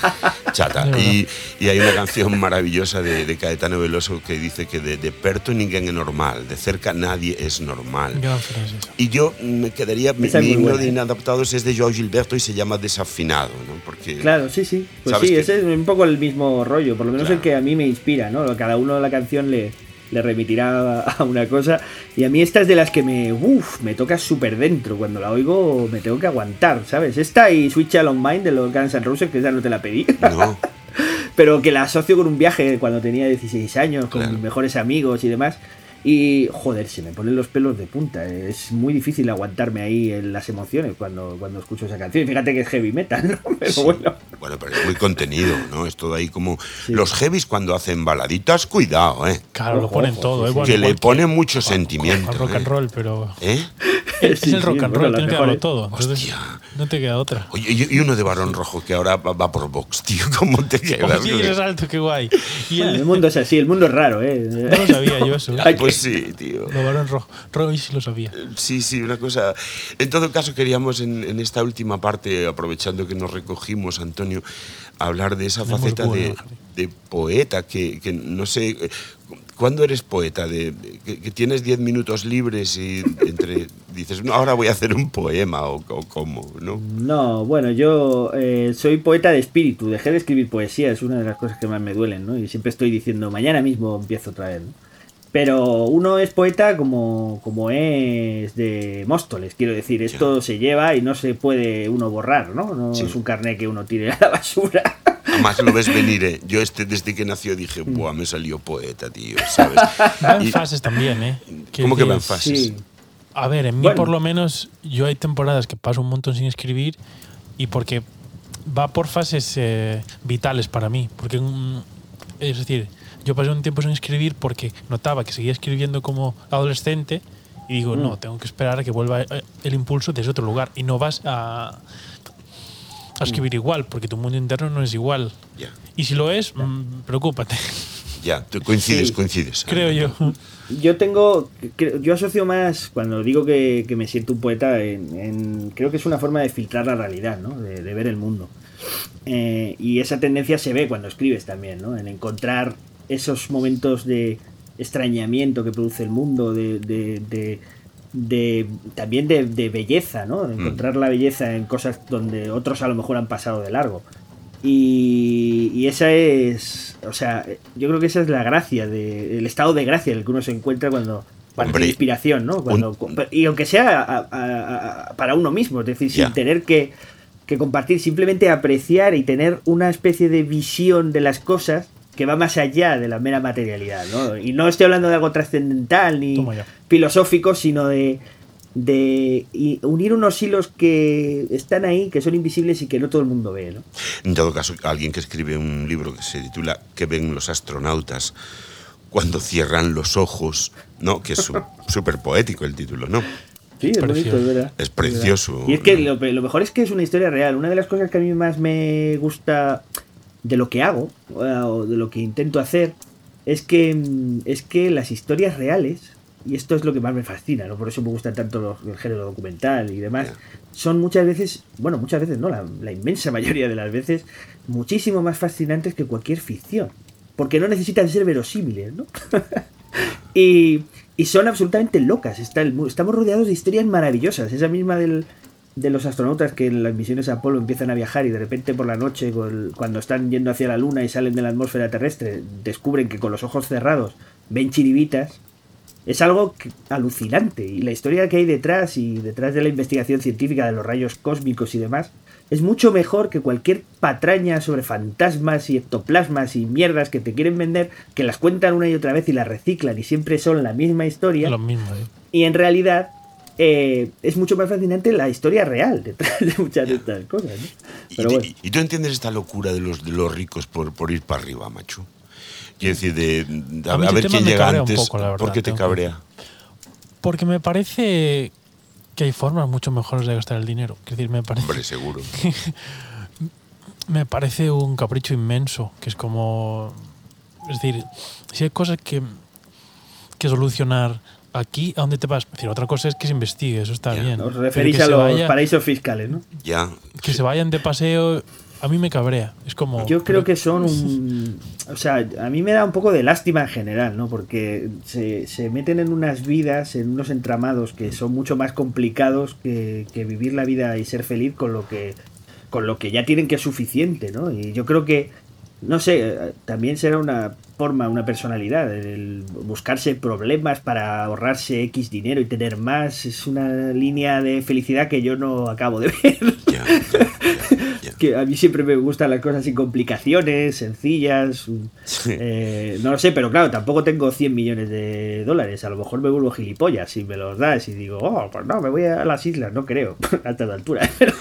Chata. Y, y, hay una canción maravillosa de, de Caetano Veloso que dice que de, de perto ninguén es normal, de cerca nadie es normal. Y yo me quedaría, mi, mi himno de inadaptados es de Joao Gilberto y se llama Desafinado, ¿no? Porque, claro, sí, sí. Pues sí, que... ese es un poco el mismo rollo, por lo menos claro. el que a mí me inspira, ¿no? Cada uno de la canción le, le remitirá a una cosa. Y a mí esta es de las que me, uf, me toca súper dentro. Cuando la oigo me tengo que aguantar, ¿sabes? Esta y Switch Alone Mind de los Guns N' Roses, que esa no te la pedí. No. Pero que la asocio con un viaje cuando tenía 16 años, con Claro. mis mejores amigos y demás. Y joder, se me ponen los pelos de punta. Es muy difícil aguantarme ahí en las emociones cuando, cuando escucho esa canción. Y fíjate que es heavy metal, ¿no? Pero Sí. bueno. Bueno, pero es muy contenido, ¿no? Es todo ahí como... Los heavies cuando hacen baladitas, cuidado, ¿eh? Claro, lo ponen ojo, todo, sí, ¿eh? sí. Bueno, que le igual pone mucho con- sentimiento. Con rock ¿eh? and roll, pero. ¿Eh? Es Sí, el rock sí, and bueno, roll, tiene que darlo todo. Entonces, Hostia. no te queda otra. Oye, y uno de Barón Rojo que ahora va va por Vox, tío. ¿Cómo te quedas? Oye, ese salto, qué guay. Y Bueno, el, el mundo es así, el mundo es raro, ¿eh? no lo sabía yo eso. ¿eh? Ay, Pues sí, tío. Lo varón rojo. Roy sí lo sabía. Sí, sí, una cosa. En todo caso, queríamos en, en esta última parte, aprovechando que nos recogimos, Antonio, hablar de esa Tenemos faceta de, poeta que, que no sé. eh, ¿Cuándo eres poeta? De, de- que, que tienes 10 minutos libres y entre dices, no, ahora voy a hacer un poema o, o cómo, ¿no? No, bueno, yo eh, soy poeta de espíritu, dejé de escribir poesía, es una de las cosas que más me duelen, ¿no? Y siempre estoy diciendo, mañana mismo empiezo otra vez, ¿no? Pero uno es poeta como, como es de Móstoles, quiero decir, esto se lleva y no se puede uno borrar, ¿no? No Sí. es un carnet que uno tire a la basura. Además lo ves venir, ¿eh? Yo este, desde que nació dije, buah, me salió poeta, tío, ¿sabes? Va en Y- fases también, ¿eh? ¿Cómo que va en fases? Sí. A ver, en mí Bueno. por lo menos, yo hay temporadas que paso un montón sin escribir y porque va por fases eh, vitales para mí. Porque, mm, es decir, yo pasé un tiempo sin escribir porque notaba que seguía escribiendo como adolescente y digo, Mm. no, tengo que esperar a que vuelva eh, el impulso desde otro lugar y no vas a, a escribir igual porque tu mundo interno no es igual. Ya, Y si lo es, mm, preocúpate, ya, tú coincides, Sí. coincides. creo yo. Yo tengo. Yo asocio más, cuando digo que, que me siento un poeta, en, en- creo que es una forma de filtrar la realidad, ¿no? De, de ver el mundo. Eh, y esa tendencia se ve cuando escribes también, ¿no? En encontrar esos momentos de extrañamiento que produce el mundo, de. de- de- de- también de, de belleza, ¿no? De encontrar la belleza en cosas donde otros a lo mejor han pasado de largo. Y, y esa es, o sea, yo creo que esa es la gracia, de, el estado de gracia en el que uno se encuentra cuando, tiene inspiración, ¿no? Cuando, y aunque sea a- a- a- para uno mismo, es decir, sin tener que, que compartir, simplemente apreciar y tener una especie de visión de las cosas que va más allá de la mera materialidad, ¿no? Y no estoy hablando de algo trascendental ni filosófico, sino de, de unir unos hilos que están ahí, que son invisibles y que no todo el mundo ve, ¿no? En todo caso, alguien que escribe un libro que se titula ¿Qué ven los astronautas cuando cierran los ojos? ¿No? Que es súper poético el título, ¿no? Sí, es Precioso. bonito, es verdad. Es precioso. Y es que lo, lo mejor es que es una historia real. Una de las cosas que a mí más me gusta de lo que hago, o de lo que intento hacer, es que, mm, es que las historias reales, y esto es lo que más me fascina, ¿no? por eso me gusta tanto los- el género documental y demás, son muchas veces, bueno, muchas veces no, la, la inmensa mayoría de las veces, muchísimo más fascinantes que cualquier ficción. Porque no necesitan ser verosímiles, ¿no? y, y son absolutamente locas. Está el estamos rodeados de historias maravillosas. Esa misma del, de los astronautas que en las misiones Apolo empiezan a viajar y de repente por la noche, cuando están yendo hacia la Luna y salen de la atmósfera terrestre, descubren que con los ojos cerrados ven chiribitas. Es algo alucinante. Y la historia que hay detrás y detrás de la investigación científica de los rayos cósmicos y demás es mucho mejor que cualquier patraña sobre fantasmas y ectoplasmas y mierdas que te quieren vender, que las cuentan una y otra vez y las reciclan y siempre son la misma historia. Lo mismo, ¿eh? Y en realidad eh, es mucho más fascinante la historia real detrás de muchas de estas cosas. ¿no? ¿Y, Pero te- bueno. y- y tú entiendes esta locura de los, de los ricos por, por ir para arriba, macho? Quiero decir, de, de- a, ver quién llega antes. poco, la verdad, ¿Por qué te cabrea? Porque me parece que hay formas mucho mejores de gastar el dinero. Es decir, me parece, Hombre, seguro. me parece un capricho inmenso, que es como... Es decir, si hay cosas que, que solucionar aquí, ¿a dónde te vas? Es decir, otra cosa es que se investigue, eso está bien. Os referís a los vaya- paraísos fiscales, ¿no? Ya. Que se vayan de paseo, a mí me cabrea. Es como... Yo creo que son un... O sea, a mí me da un poco de lástima en general, ¿no? Porque se, se meten en unas vidas, en unos entramados que son mucho más complicados que, que vivir la vida y ser feliz con lo que con lo que ya tienen que es suficiente, ¿no? Y yo creo que, no sé, eh, también será una forma, una personalidad, el buscarse problemas para ahorrarse X dinero y tener más, es una línea de felicidad que yo no acabo de ver. Que a mí siempre me gustan las cosas sin complicaciones, sencillas. eh, no lo sé, pero claro, tampoco tengo 100 millones de dólares. A lo mejor me vuelvo gilipollas si me los das y digo, oh, pues no, me voy a las islas. No creo, a esta altura. Pero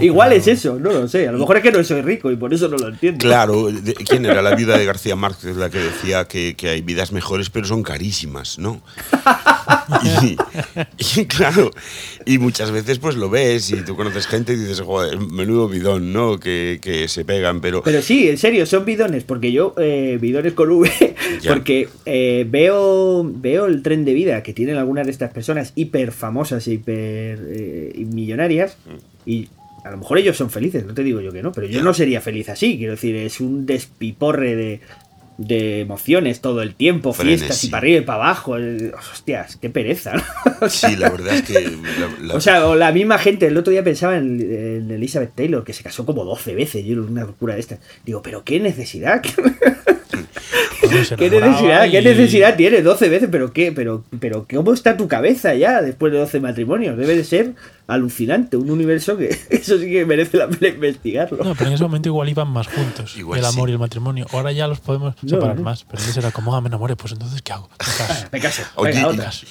igual es eso, no lo sé. A lo mejor es que no soy rico y por eso no lo entiendo. Claro, ¿quién era la viuda de García Márquez la que decía que, que hay vidas mejores pero son carísimas, ¿no? Y, y claro, y muchas veces pues lo ves y tú conoces gente y dices, joder, menudo bidón, ¿no? Que, que se pegan, pero... Pero sí, en serio, son bidones, porque yo, eh, bidones con V, Ya. porque eh, veo, veo el tren de vida que tienen algunas de estas personas hiper famosas e hiper eh, millonarias, y a lo mejor ellos son felices, no te digo yo que no, pero yo no sería feliz así, quiero decir, es un despiporre de, de emociones todo el tiempo, fiestas Frenesí. y para arriba y para abajo, eh, hostias, qué pereza, ¿no? Sí, la verdad es que... la- la- O sea, o la misma gente, el otro día pensaba en, en Elizabeth Taylor, que se casó como 12 veces, yo era una locura de estas. Digo, pero qué necesidad. ¿Qué necesidad, ¿Qué necesidad tiene? 12 veces, pero qué, pero, pero ¿cómo está tu cabeza ya después de 12 matrimonios? Debe de ser alucinante, un universo que eso sí que merece la pena investigarlo. No, pero en ese momento igual iban más juntos, el amor y el matrimonio. Ahora ya los podemos separar más, pero entonces era como, ah, me enamoré, pues entonces ¿qué hago? Me caso.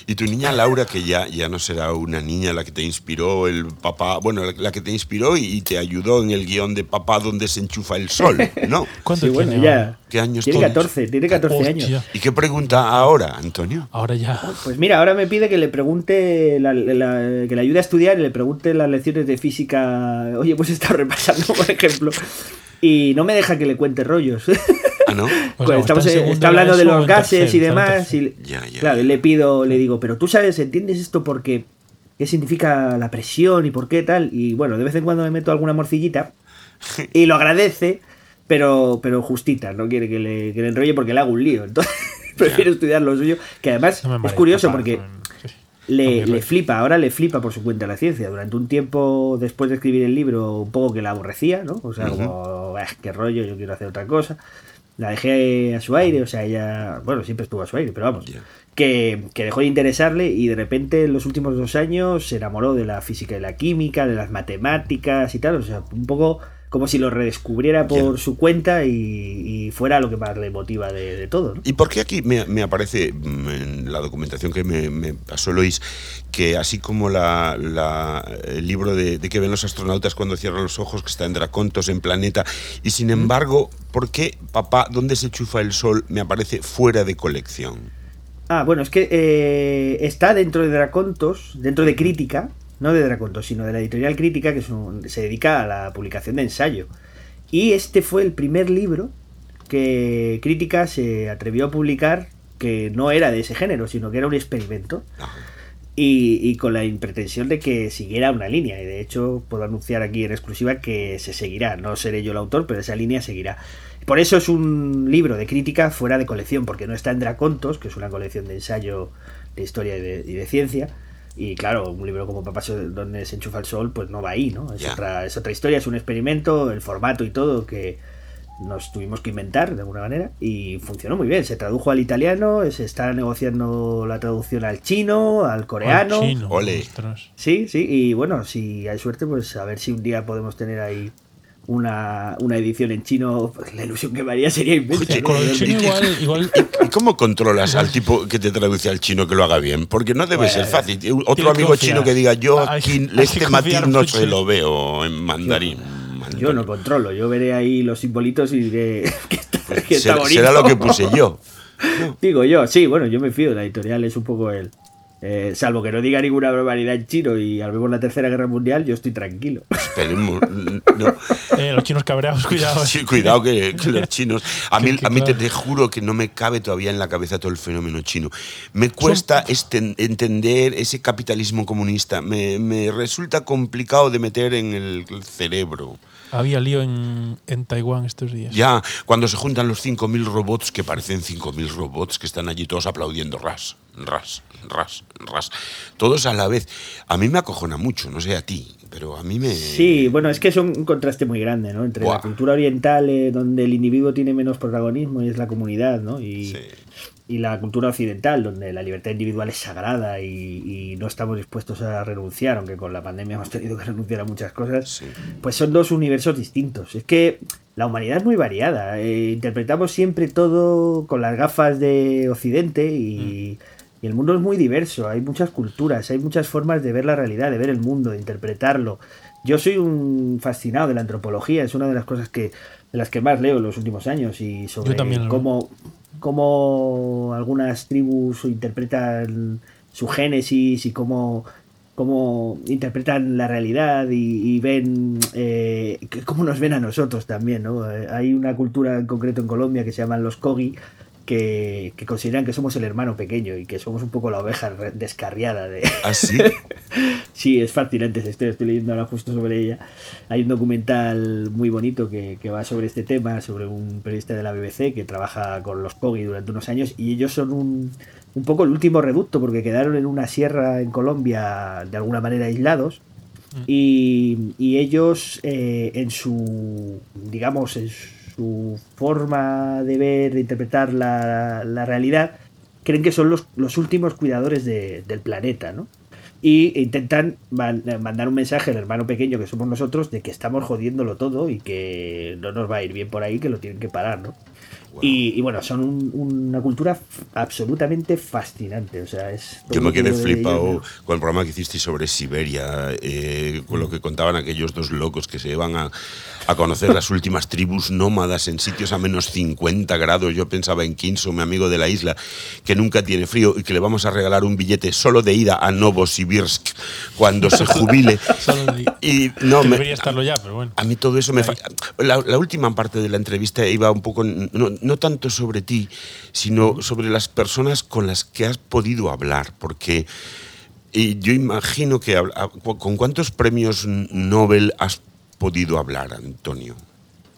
y, tu niña Laura, que ya, ya no será una niña la que te inspiró, el papá, bueno, la, que te inspiró y, te ayudó en el guion de papá donde se enchufa el sol, ¿no? ¿Cuánto sí, bueno, ya. ¿Qué años Tiene 14, tiene 14 años. ¿Y qué pregunta ahora, Antonio? Ahora ya. Pues mira, ahora me pide que le pregunte, que le ayude a estudiar y le pregunte las lecciones de física. Oye, pues he estado repasando, por ejemplo. Y no me deja que le cuente rollos. ¿Ah, no? Pues estamos, está hablando de los gases y demás. Y, claro, le pido, le digo, pero tú sabes, ¿entiendes esto porque qué significa la presión y por qué tal? Y bueno, de vez en cuando me meto alguna morcillita y lo agradece pero, pero justita, no quiere que le, enrolle porque le hago un lío. Entonces prefiero estudiar lo suyo, que además es curioso porque le, flipa, ahora le flipa por su cuenta la ciencia. Durante un tiempo después de escribir el libro, un poco que la aborrecía, ¿no? O sea, como, qué rollo, yo quiero hacer otra cosa. La dejé a su aire, o sea, ella, bueno, siempre estuvo a su aire, pero vamos, que, que, dejó de interesarle y de repente en los últimos dos años se enamoró de la física y la química, de las matemáticas y tal, o sea, un poco como si lo redescubriera por su cuenta y, fuera lo que más le motiva de, todo. ¿Y por qué aquí me, aparece mm, en la documentación que me, pasó Lois que así como la, el libro de, que ven los astronautas cuando cierran los ojos, que está en Dracontos, en Planeta, y sin embargo, ¿por qué Papá, dónde se chufa el sol, me aparece fuera de colección? Ah, bueno, es que eh, está dentro de Dracontos, dentro de Crítica, no de Dracontos, sino de la editorial Crítica, que se dedica a la publicación de ensayo. Y este fue el primer libro que Crítica se atrevió a publicar que no era de ese género, sino que era un experimento. Y, con la pretensión de que siguiera una línea. Y de hecho, puedo anunciar aquí en exclusiva que se seguirá. No seré yo el autor, pero esa línea seguirá. Por eso es un libro de crítica fuera de colección, porque no está en Dracontos, que es una colección de ensayo de historia y de ciencia, y claro, un libro como Papá donde se enchufa el sol, pues no va ahí, ¿no? Es, otra, es otra historia, es un experimento, el formato y todo que nos tuvimos que inventar de alguna manera y funcionó muy bien. Se tradujo al italiano, se está negociando la traducción al chino, al coreano. Sí, sí, y bueno, si hay suerte, pues a ver si un día podemos tener ahí una, una, edición en chino, la ilusión que me haría sería inmensa. ¿Y cómo controlas al tipo que te traduce al chino que lo haga bien? Porque no debe ser fácil. Otro amigo chino que diga, yo aquí este matiz no se lo veo en mandarín. Yo no controlo, yo veré ahí los simbolitos y diré que está, pues que está bonito. Será lo que puse yo. Digo yo, sí, bueno, yo me fío, la editorial es un poco el, eh, salvo que no diga ninguna barbaridad en chino y al menos la tercera guerra mundial, yo estoy tranquilo. Esperemos. Eh, los chinos cabreados, cuidado. Sí, cuidado que, los chinos. A mí, a mí te, juro que no me cabe todavía en la cabeza todo el fenómeno chino. Me cuesta este, entender ese capitalismo comunista. Me, me resulta complicado de meter en el cerebro. Había lío en, en, Taiwán estos días. Ya, cuando se juntan los 5.000 robots, que parecen 5.000 robots, que están allí todos aplaudiendo ras, ras, ras, ras. Todos a la vez. A mí me acojona mucho, no sé a ti, pero a mí me... Sí, bueno, es que es un contraste muy grande, ¿no? Entre la cultura oriental, eh, donde el individuo tiene menos protagonismo y es la comunidad, ¿no? Y, sí y la cultura occidental, donde la libertad individual es sagrada y, no estamos dispuestos a renunciar, aunque con la pandemia hemos tenido que renunciar a muchas cosas, pues son dos universos distintos. Es que la humanidad es muy variada. Eh, interpretamos siempre todo con las gafas de Occidente y, y, el mundo es muy diverso. Hay muchas culturas, hay muchas formas de ver la realidad, de ver el mundo, de interpretarlo. Yo soy un fascinado de la antropología, es una de las cosas que de las que más leo en los últimos años y sobre cómo cómo algunas tribus interpretan su génesis y cómo, cómo interpretan la realidad y, ven eh, cómo nos ven a nosotros también. ¿no? Eh, hay una cultura en concreto en Colombia que se llaman los Kogi, que, consideran que somos el hermano pequeño y que somos un poco la oveja descarriada de... ¿Ah, sí? sí, es fascinante estoy, estoy leyendo ahora justo sobre ella. Hay un documental muy bonito que, va sobre este tema, sobre un periodista de la BBC que trabaja con los Kogi durante unos años y ellos son un, un poco el último reducto porque quedaron en una sierra en Colombia de alguna manera aislados mm. y, y ellos eh, en su, digamos, en su su forma de ver, de interpretar la, la realidad, creen que son los, los últimos cuidadores de- del planeta, ¿no? Y intentan man- mandar un mensaje al hermano pequeño que somos nosotros de que estamos jodiéndolo todo y que no nos va a ir bien por ahí, que lo tienen que parar, ¿no? Y, y bueno, son un- una cultura absolutamente fascinante. O sea, es. Yo me quedé flipado ellos, con el programa que hicisteis sobre Siberia, eh, con lo que contaban aquellos dos locos que se iban a, a conocer las últimas tribus nómadas en sitios a menos 50 grados. Yo pensaba en Kinso, mi amigo de la isla, que nunca tiene frío y que le vamos a regalar un billete solo de ida a Novosibirsk cuando se jubile. Y no, me, debería estarlo ya, pero bueno. a mí todo eso me... La, la última parte de la entrevista iba un poco, no, no tanto sobre ti, sino sobre las personas con las que has podido hablar, porque yo imagino que... ¿Con cuántos premios Nobel has podido hablar, Antonio?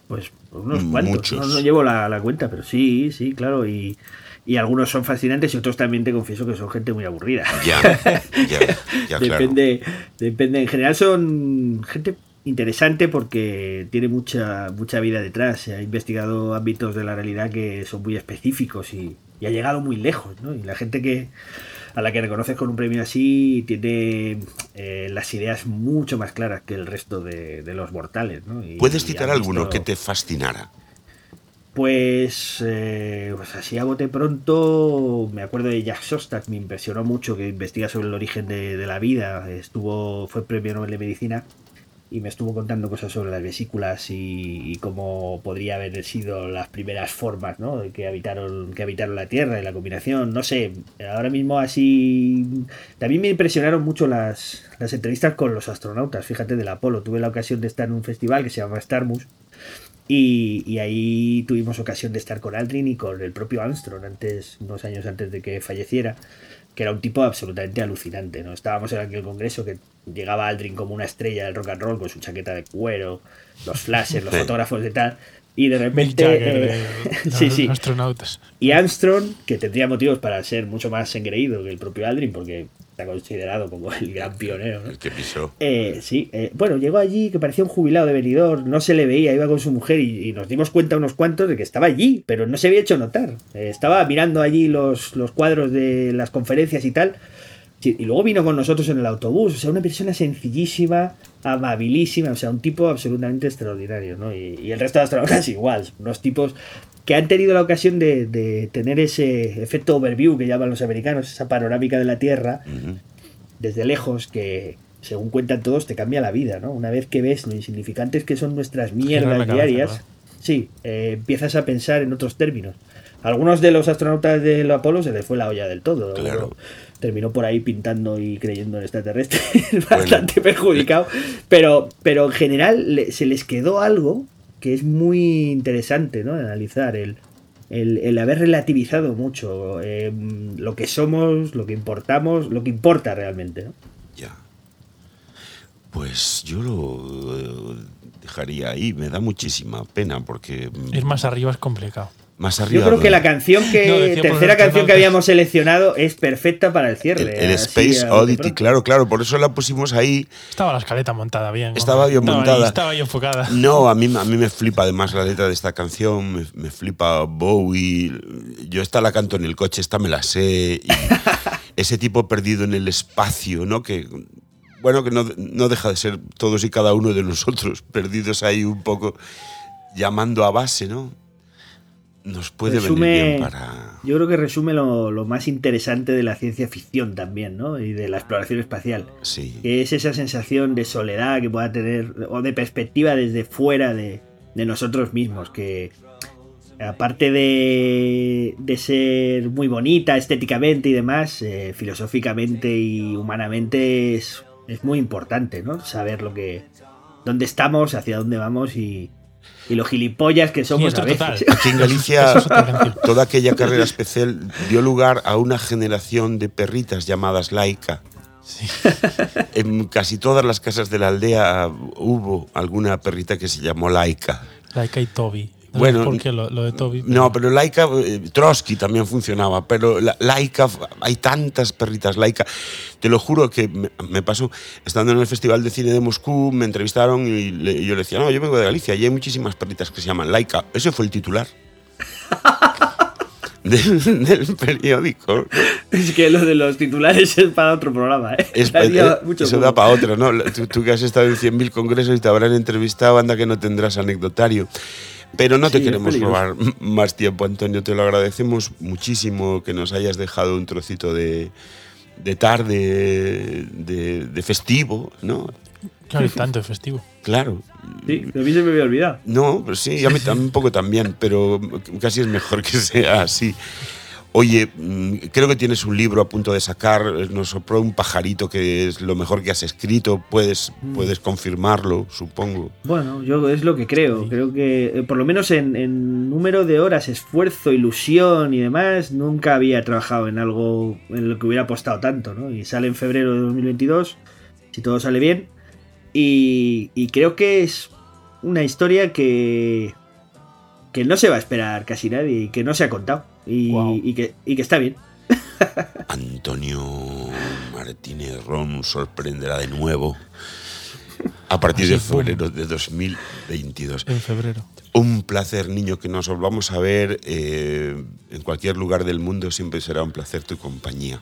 Pues, unos cuantos. Muchos. No, no llevo la, la cuenta, pero sí, sí, claro. Y, y algunos son fascinantes y otros también te confieso que son gente muy aburrida. Ya, ya, ya, claro. depende, depende. En general son gente interesante porque tiene mucha, mucha vida detrás. Se ha investigado ámbitos de la realidad que son muy específicos y, y ha llegado muy lejos, ¿no? Y la gente que a la que reconoces con un premio así tiene eh, las ideas mucho más claras que el resto de, de los mortales, ¿no? Y- ¿Puedes citar alguno visto- que te fascinara? pues, eh, pues así a bote pronto, me acuerdo de Jack Sostak, me impresionó mucho que investiga sobre el origen de, de la vida, estuvo fue premio Nobel de Medicina y me estuvo contando cosas sobre las vesículas y, cómo podría haber sido las primeras formas ¿no? que habitaron que habitaron la Tierra y la combinación, no sé, ahora mismo así también me impresionaron mucho las, las entrevistas con los astronautas, fíjate del Apolo, tuve la ocasión de estar en un festival que se llama Starmus y, y ahí tuvimos ocasión de estar con Aldrin y con el propio Armstrong, antes, unos años antes de que falleciera, que era un tipo absolutamente alucinante. ¿no? Estábamos en aquel congreso que llegaba Aldrin como una estrella del rock and roll con su chaqueta de cuero, los flashes, los Sí. fotógrafos y tal. Y de repente. Jagger eh, de sí, los sí. astronautas. Y Armstrong, que tendría motivos para ser mucho más engreído que el propio Aldrin, porque está considerado como el gran pionero. ¿no? El que pisó. Eh, sí, eh, bueno, llegó allí que parecía un jubilado de venidor, no se le veía, iba con su mujer y, y nos dimos cuenta unos cuantos de que estaba allí, pero no se había hecho notar. Eh, estaba mirando allí los, los cuadros de las conferencias y tal. Y luego vino con nosotros en el autobús, o sea, una persona sencillísima, amabilísima, o sea, un tipo absolutamente extraordinario, ¿no? Y, y el resto de astronautas igual, unos tipos que han tenido la ocasión de, de tener ese efecto overview que llaman los americanos, esa panorámica de la Tierra, desde lejos que según cuentan todos te cambia la vida, ¿no? Una vez que ves lo insignificantes que son nuestras mierdas cabeza, diarias, sí, eh, empiezas a pensar en otros términos. A algunos de los astronautas del Apolo se les fue la olla del todo. Claro. Terminó por ahí pintando y creyendo en extraterrestres, bastante perjudicado. Pero, pero en general se les quedó algo que es muy interesante, ¿no? Analizar el, el, el haber relativizado mucho eh, lo que somos, lo que importamos, lo que importa realmente, ¿no? Ya. Pues yo lo eh, dejaría ahí. Me da muchísima pena porque Ir más arriba es complicado. Más arriba. Yo creo que la canción que. No, tercera canción que habíamos seleccionado es perfecta para el cierre. El, el Space Oddity, claro, claro, por eso la pusimos ahí. Estaba la escaleta montada bien. ¿no? Estaba bien Estaba ahí, montada. estaba ahí enfocada. No, a mí, a mí me flipa además la letra de esta canción, me, me flipa Bowie. Yo esta la canto en el coche, esta me la sé. y ese tipo perdido en el espacio, ¿no? Que, bueno, que no, no deja de ser todos y cada uno de nosotros, perdidos ahí un poco, llamando a base, ¿no? Nos puede venir Resume- bien para... Yo creo que resume lo, lo más interesante de la ciencia ficción también, ¿no? Y de la exploración espacial. Sí. Que es esa sensación de soledad que pueda tener, o de perspectiva desde fuera de, de nosotros mismos, que aparte de, de ser muy bonita estéticamente y demás, eh, filosóficamente y humanamente es, es muy importante, ¿no? Saber lo que, dónde estamos, hacia dónde vamos y, y lo gilipollas que somos a veces. total. Aquí en Galicia, toda aquella carrera especial dio lugar a una generación de perritas llamadas laica. Sí. En casi todas las casas de la aldea hubo alguna perrita que se llamó laica. Laika y Toby. No Bueno, ¿Por qué lo, lo de Toby? No, pero Laika, eh, Trotsky también funcionaba, pero la, Laika, hay tantas perritas Laika. Te lo juro que me, me, pasó, estando en el Festival de Cine de Moscú, me entrevistaron y, le, y yo le decía, no, yo vengo de Galicia y hay muchísimas perritas que se llaman Laika. Ese fue el titular. del, del, periódico. Es que lo de los titulares es para otro programa, ¿eh? Es, eh eso da para otro, ¿no? Tú, tú, que has estado en 100.000 congresos y te habrán entrevistado, anda que no tendrás anecdotario. Pero no te Sí, queremos robar más tiempo, Antonio. Te lo agradecemos muchísimo que nos hayas dejado un trocito de, de tarde, de, de festivo, ¿no? Claro, y tanto de festivo. Claro. Sí, a mí se me había olvidado. No, pero sí, a mí un poco también, pero casi es mejor que sea así. Oye, mm, creo que tienes un libro a punto de sacar, nos sopló un pajarito que es lo mejor que has escrito, puedes, puedes confirmarlo, supongo. Bueno, yo es lo que creo. Creo que, eh, por lo menos en, en, número de horas, esfuerzo, ilusión y demás, nunca había trabajado en algo en lo que hubiera apostado tanto, ¿no? Y sale en febrero de 2022, si todo sale bien. Y, y creo que es una historia que, que no se va a esperar casi nadie y que no se ha contado. Y, Wow. y que, y que está bien. Antonio Martínez Ron sorprenderá de nuevo a partir de febrero de 2022. En febrero. Un placer, niño, que nos volvamos a ver eh, en cualquier lugar del mundo. Siempre será un placer tu compañía.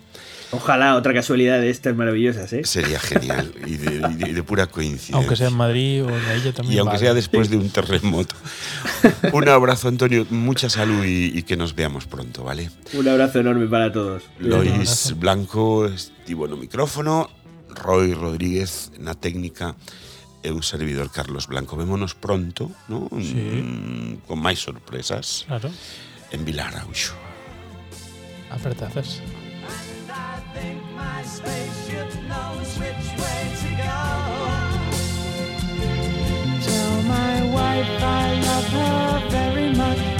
Ojalá otra casualidad de estas maravillosas, ¿eh? Sería genial y de, y pura coincidencia. Aunque sea en Madrid o en la isla también. Y aunque vale. sea después de un terremoto. Un abrazo, Antonio. Mucha salud y, y que nos veamos pronto, ¿vale? Un abrazo enorme para todos. Lois. Blanco, Estivo no micrófono, Roy Rodríguez na técnica e un servidor Carlos Blanco. Vémonos pronto, ¿no? Sí. Mm, con máis sorpresas. Claro. En Vilar Auxo. Apertazas. Tell my wife I love her very much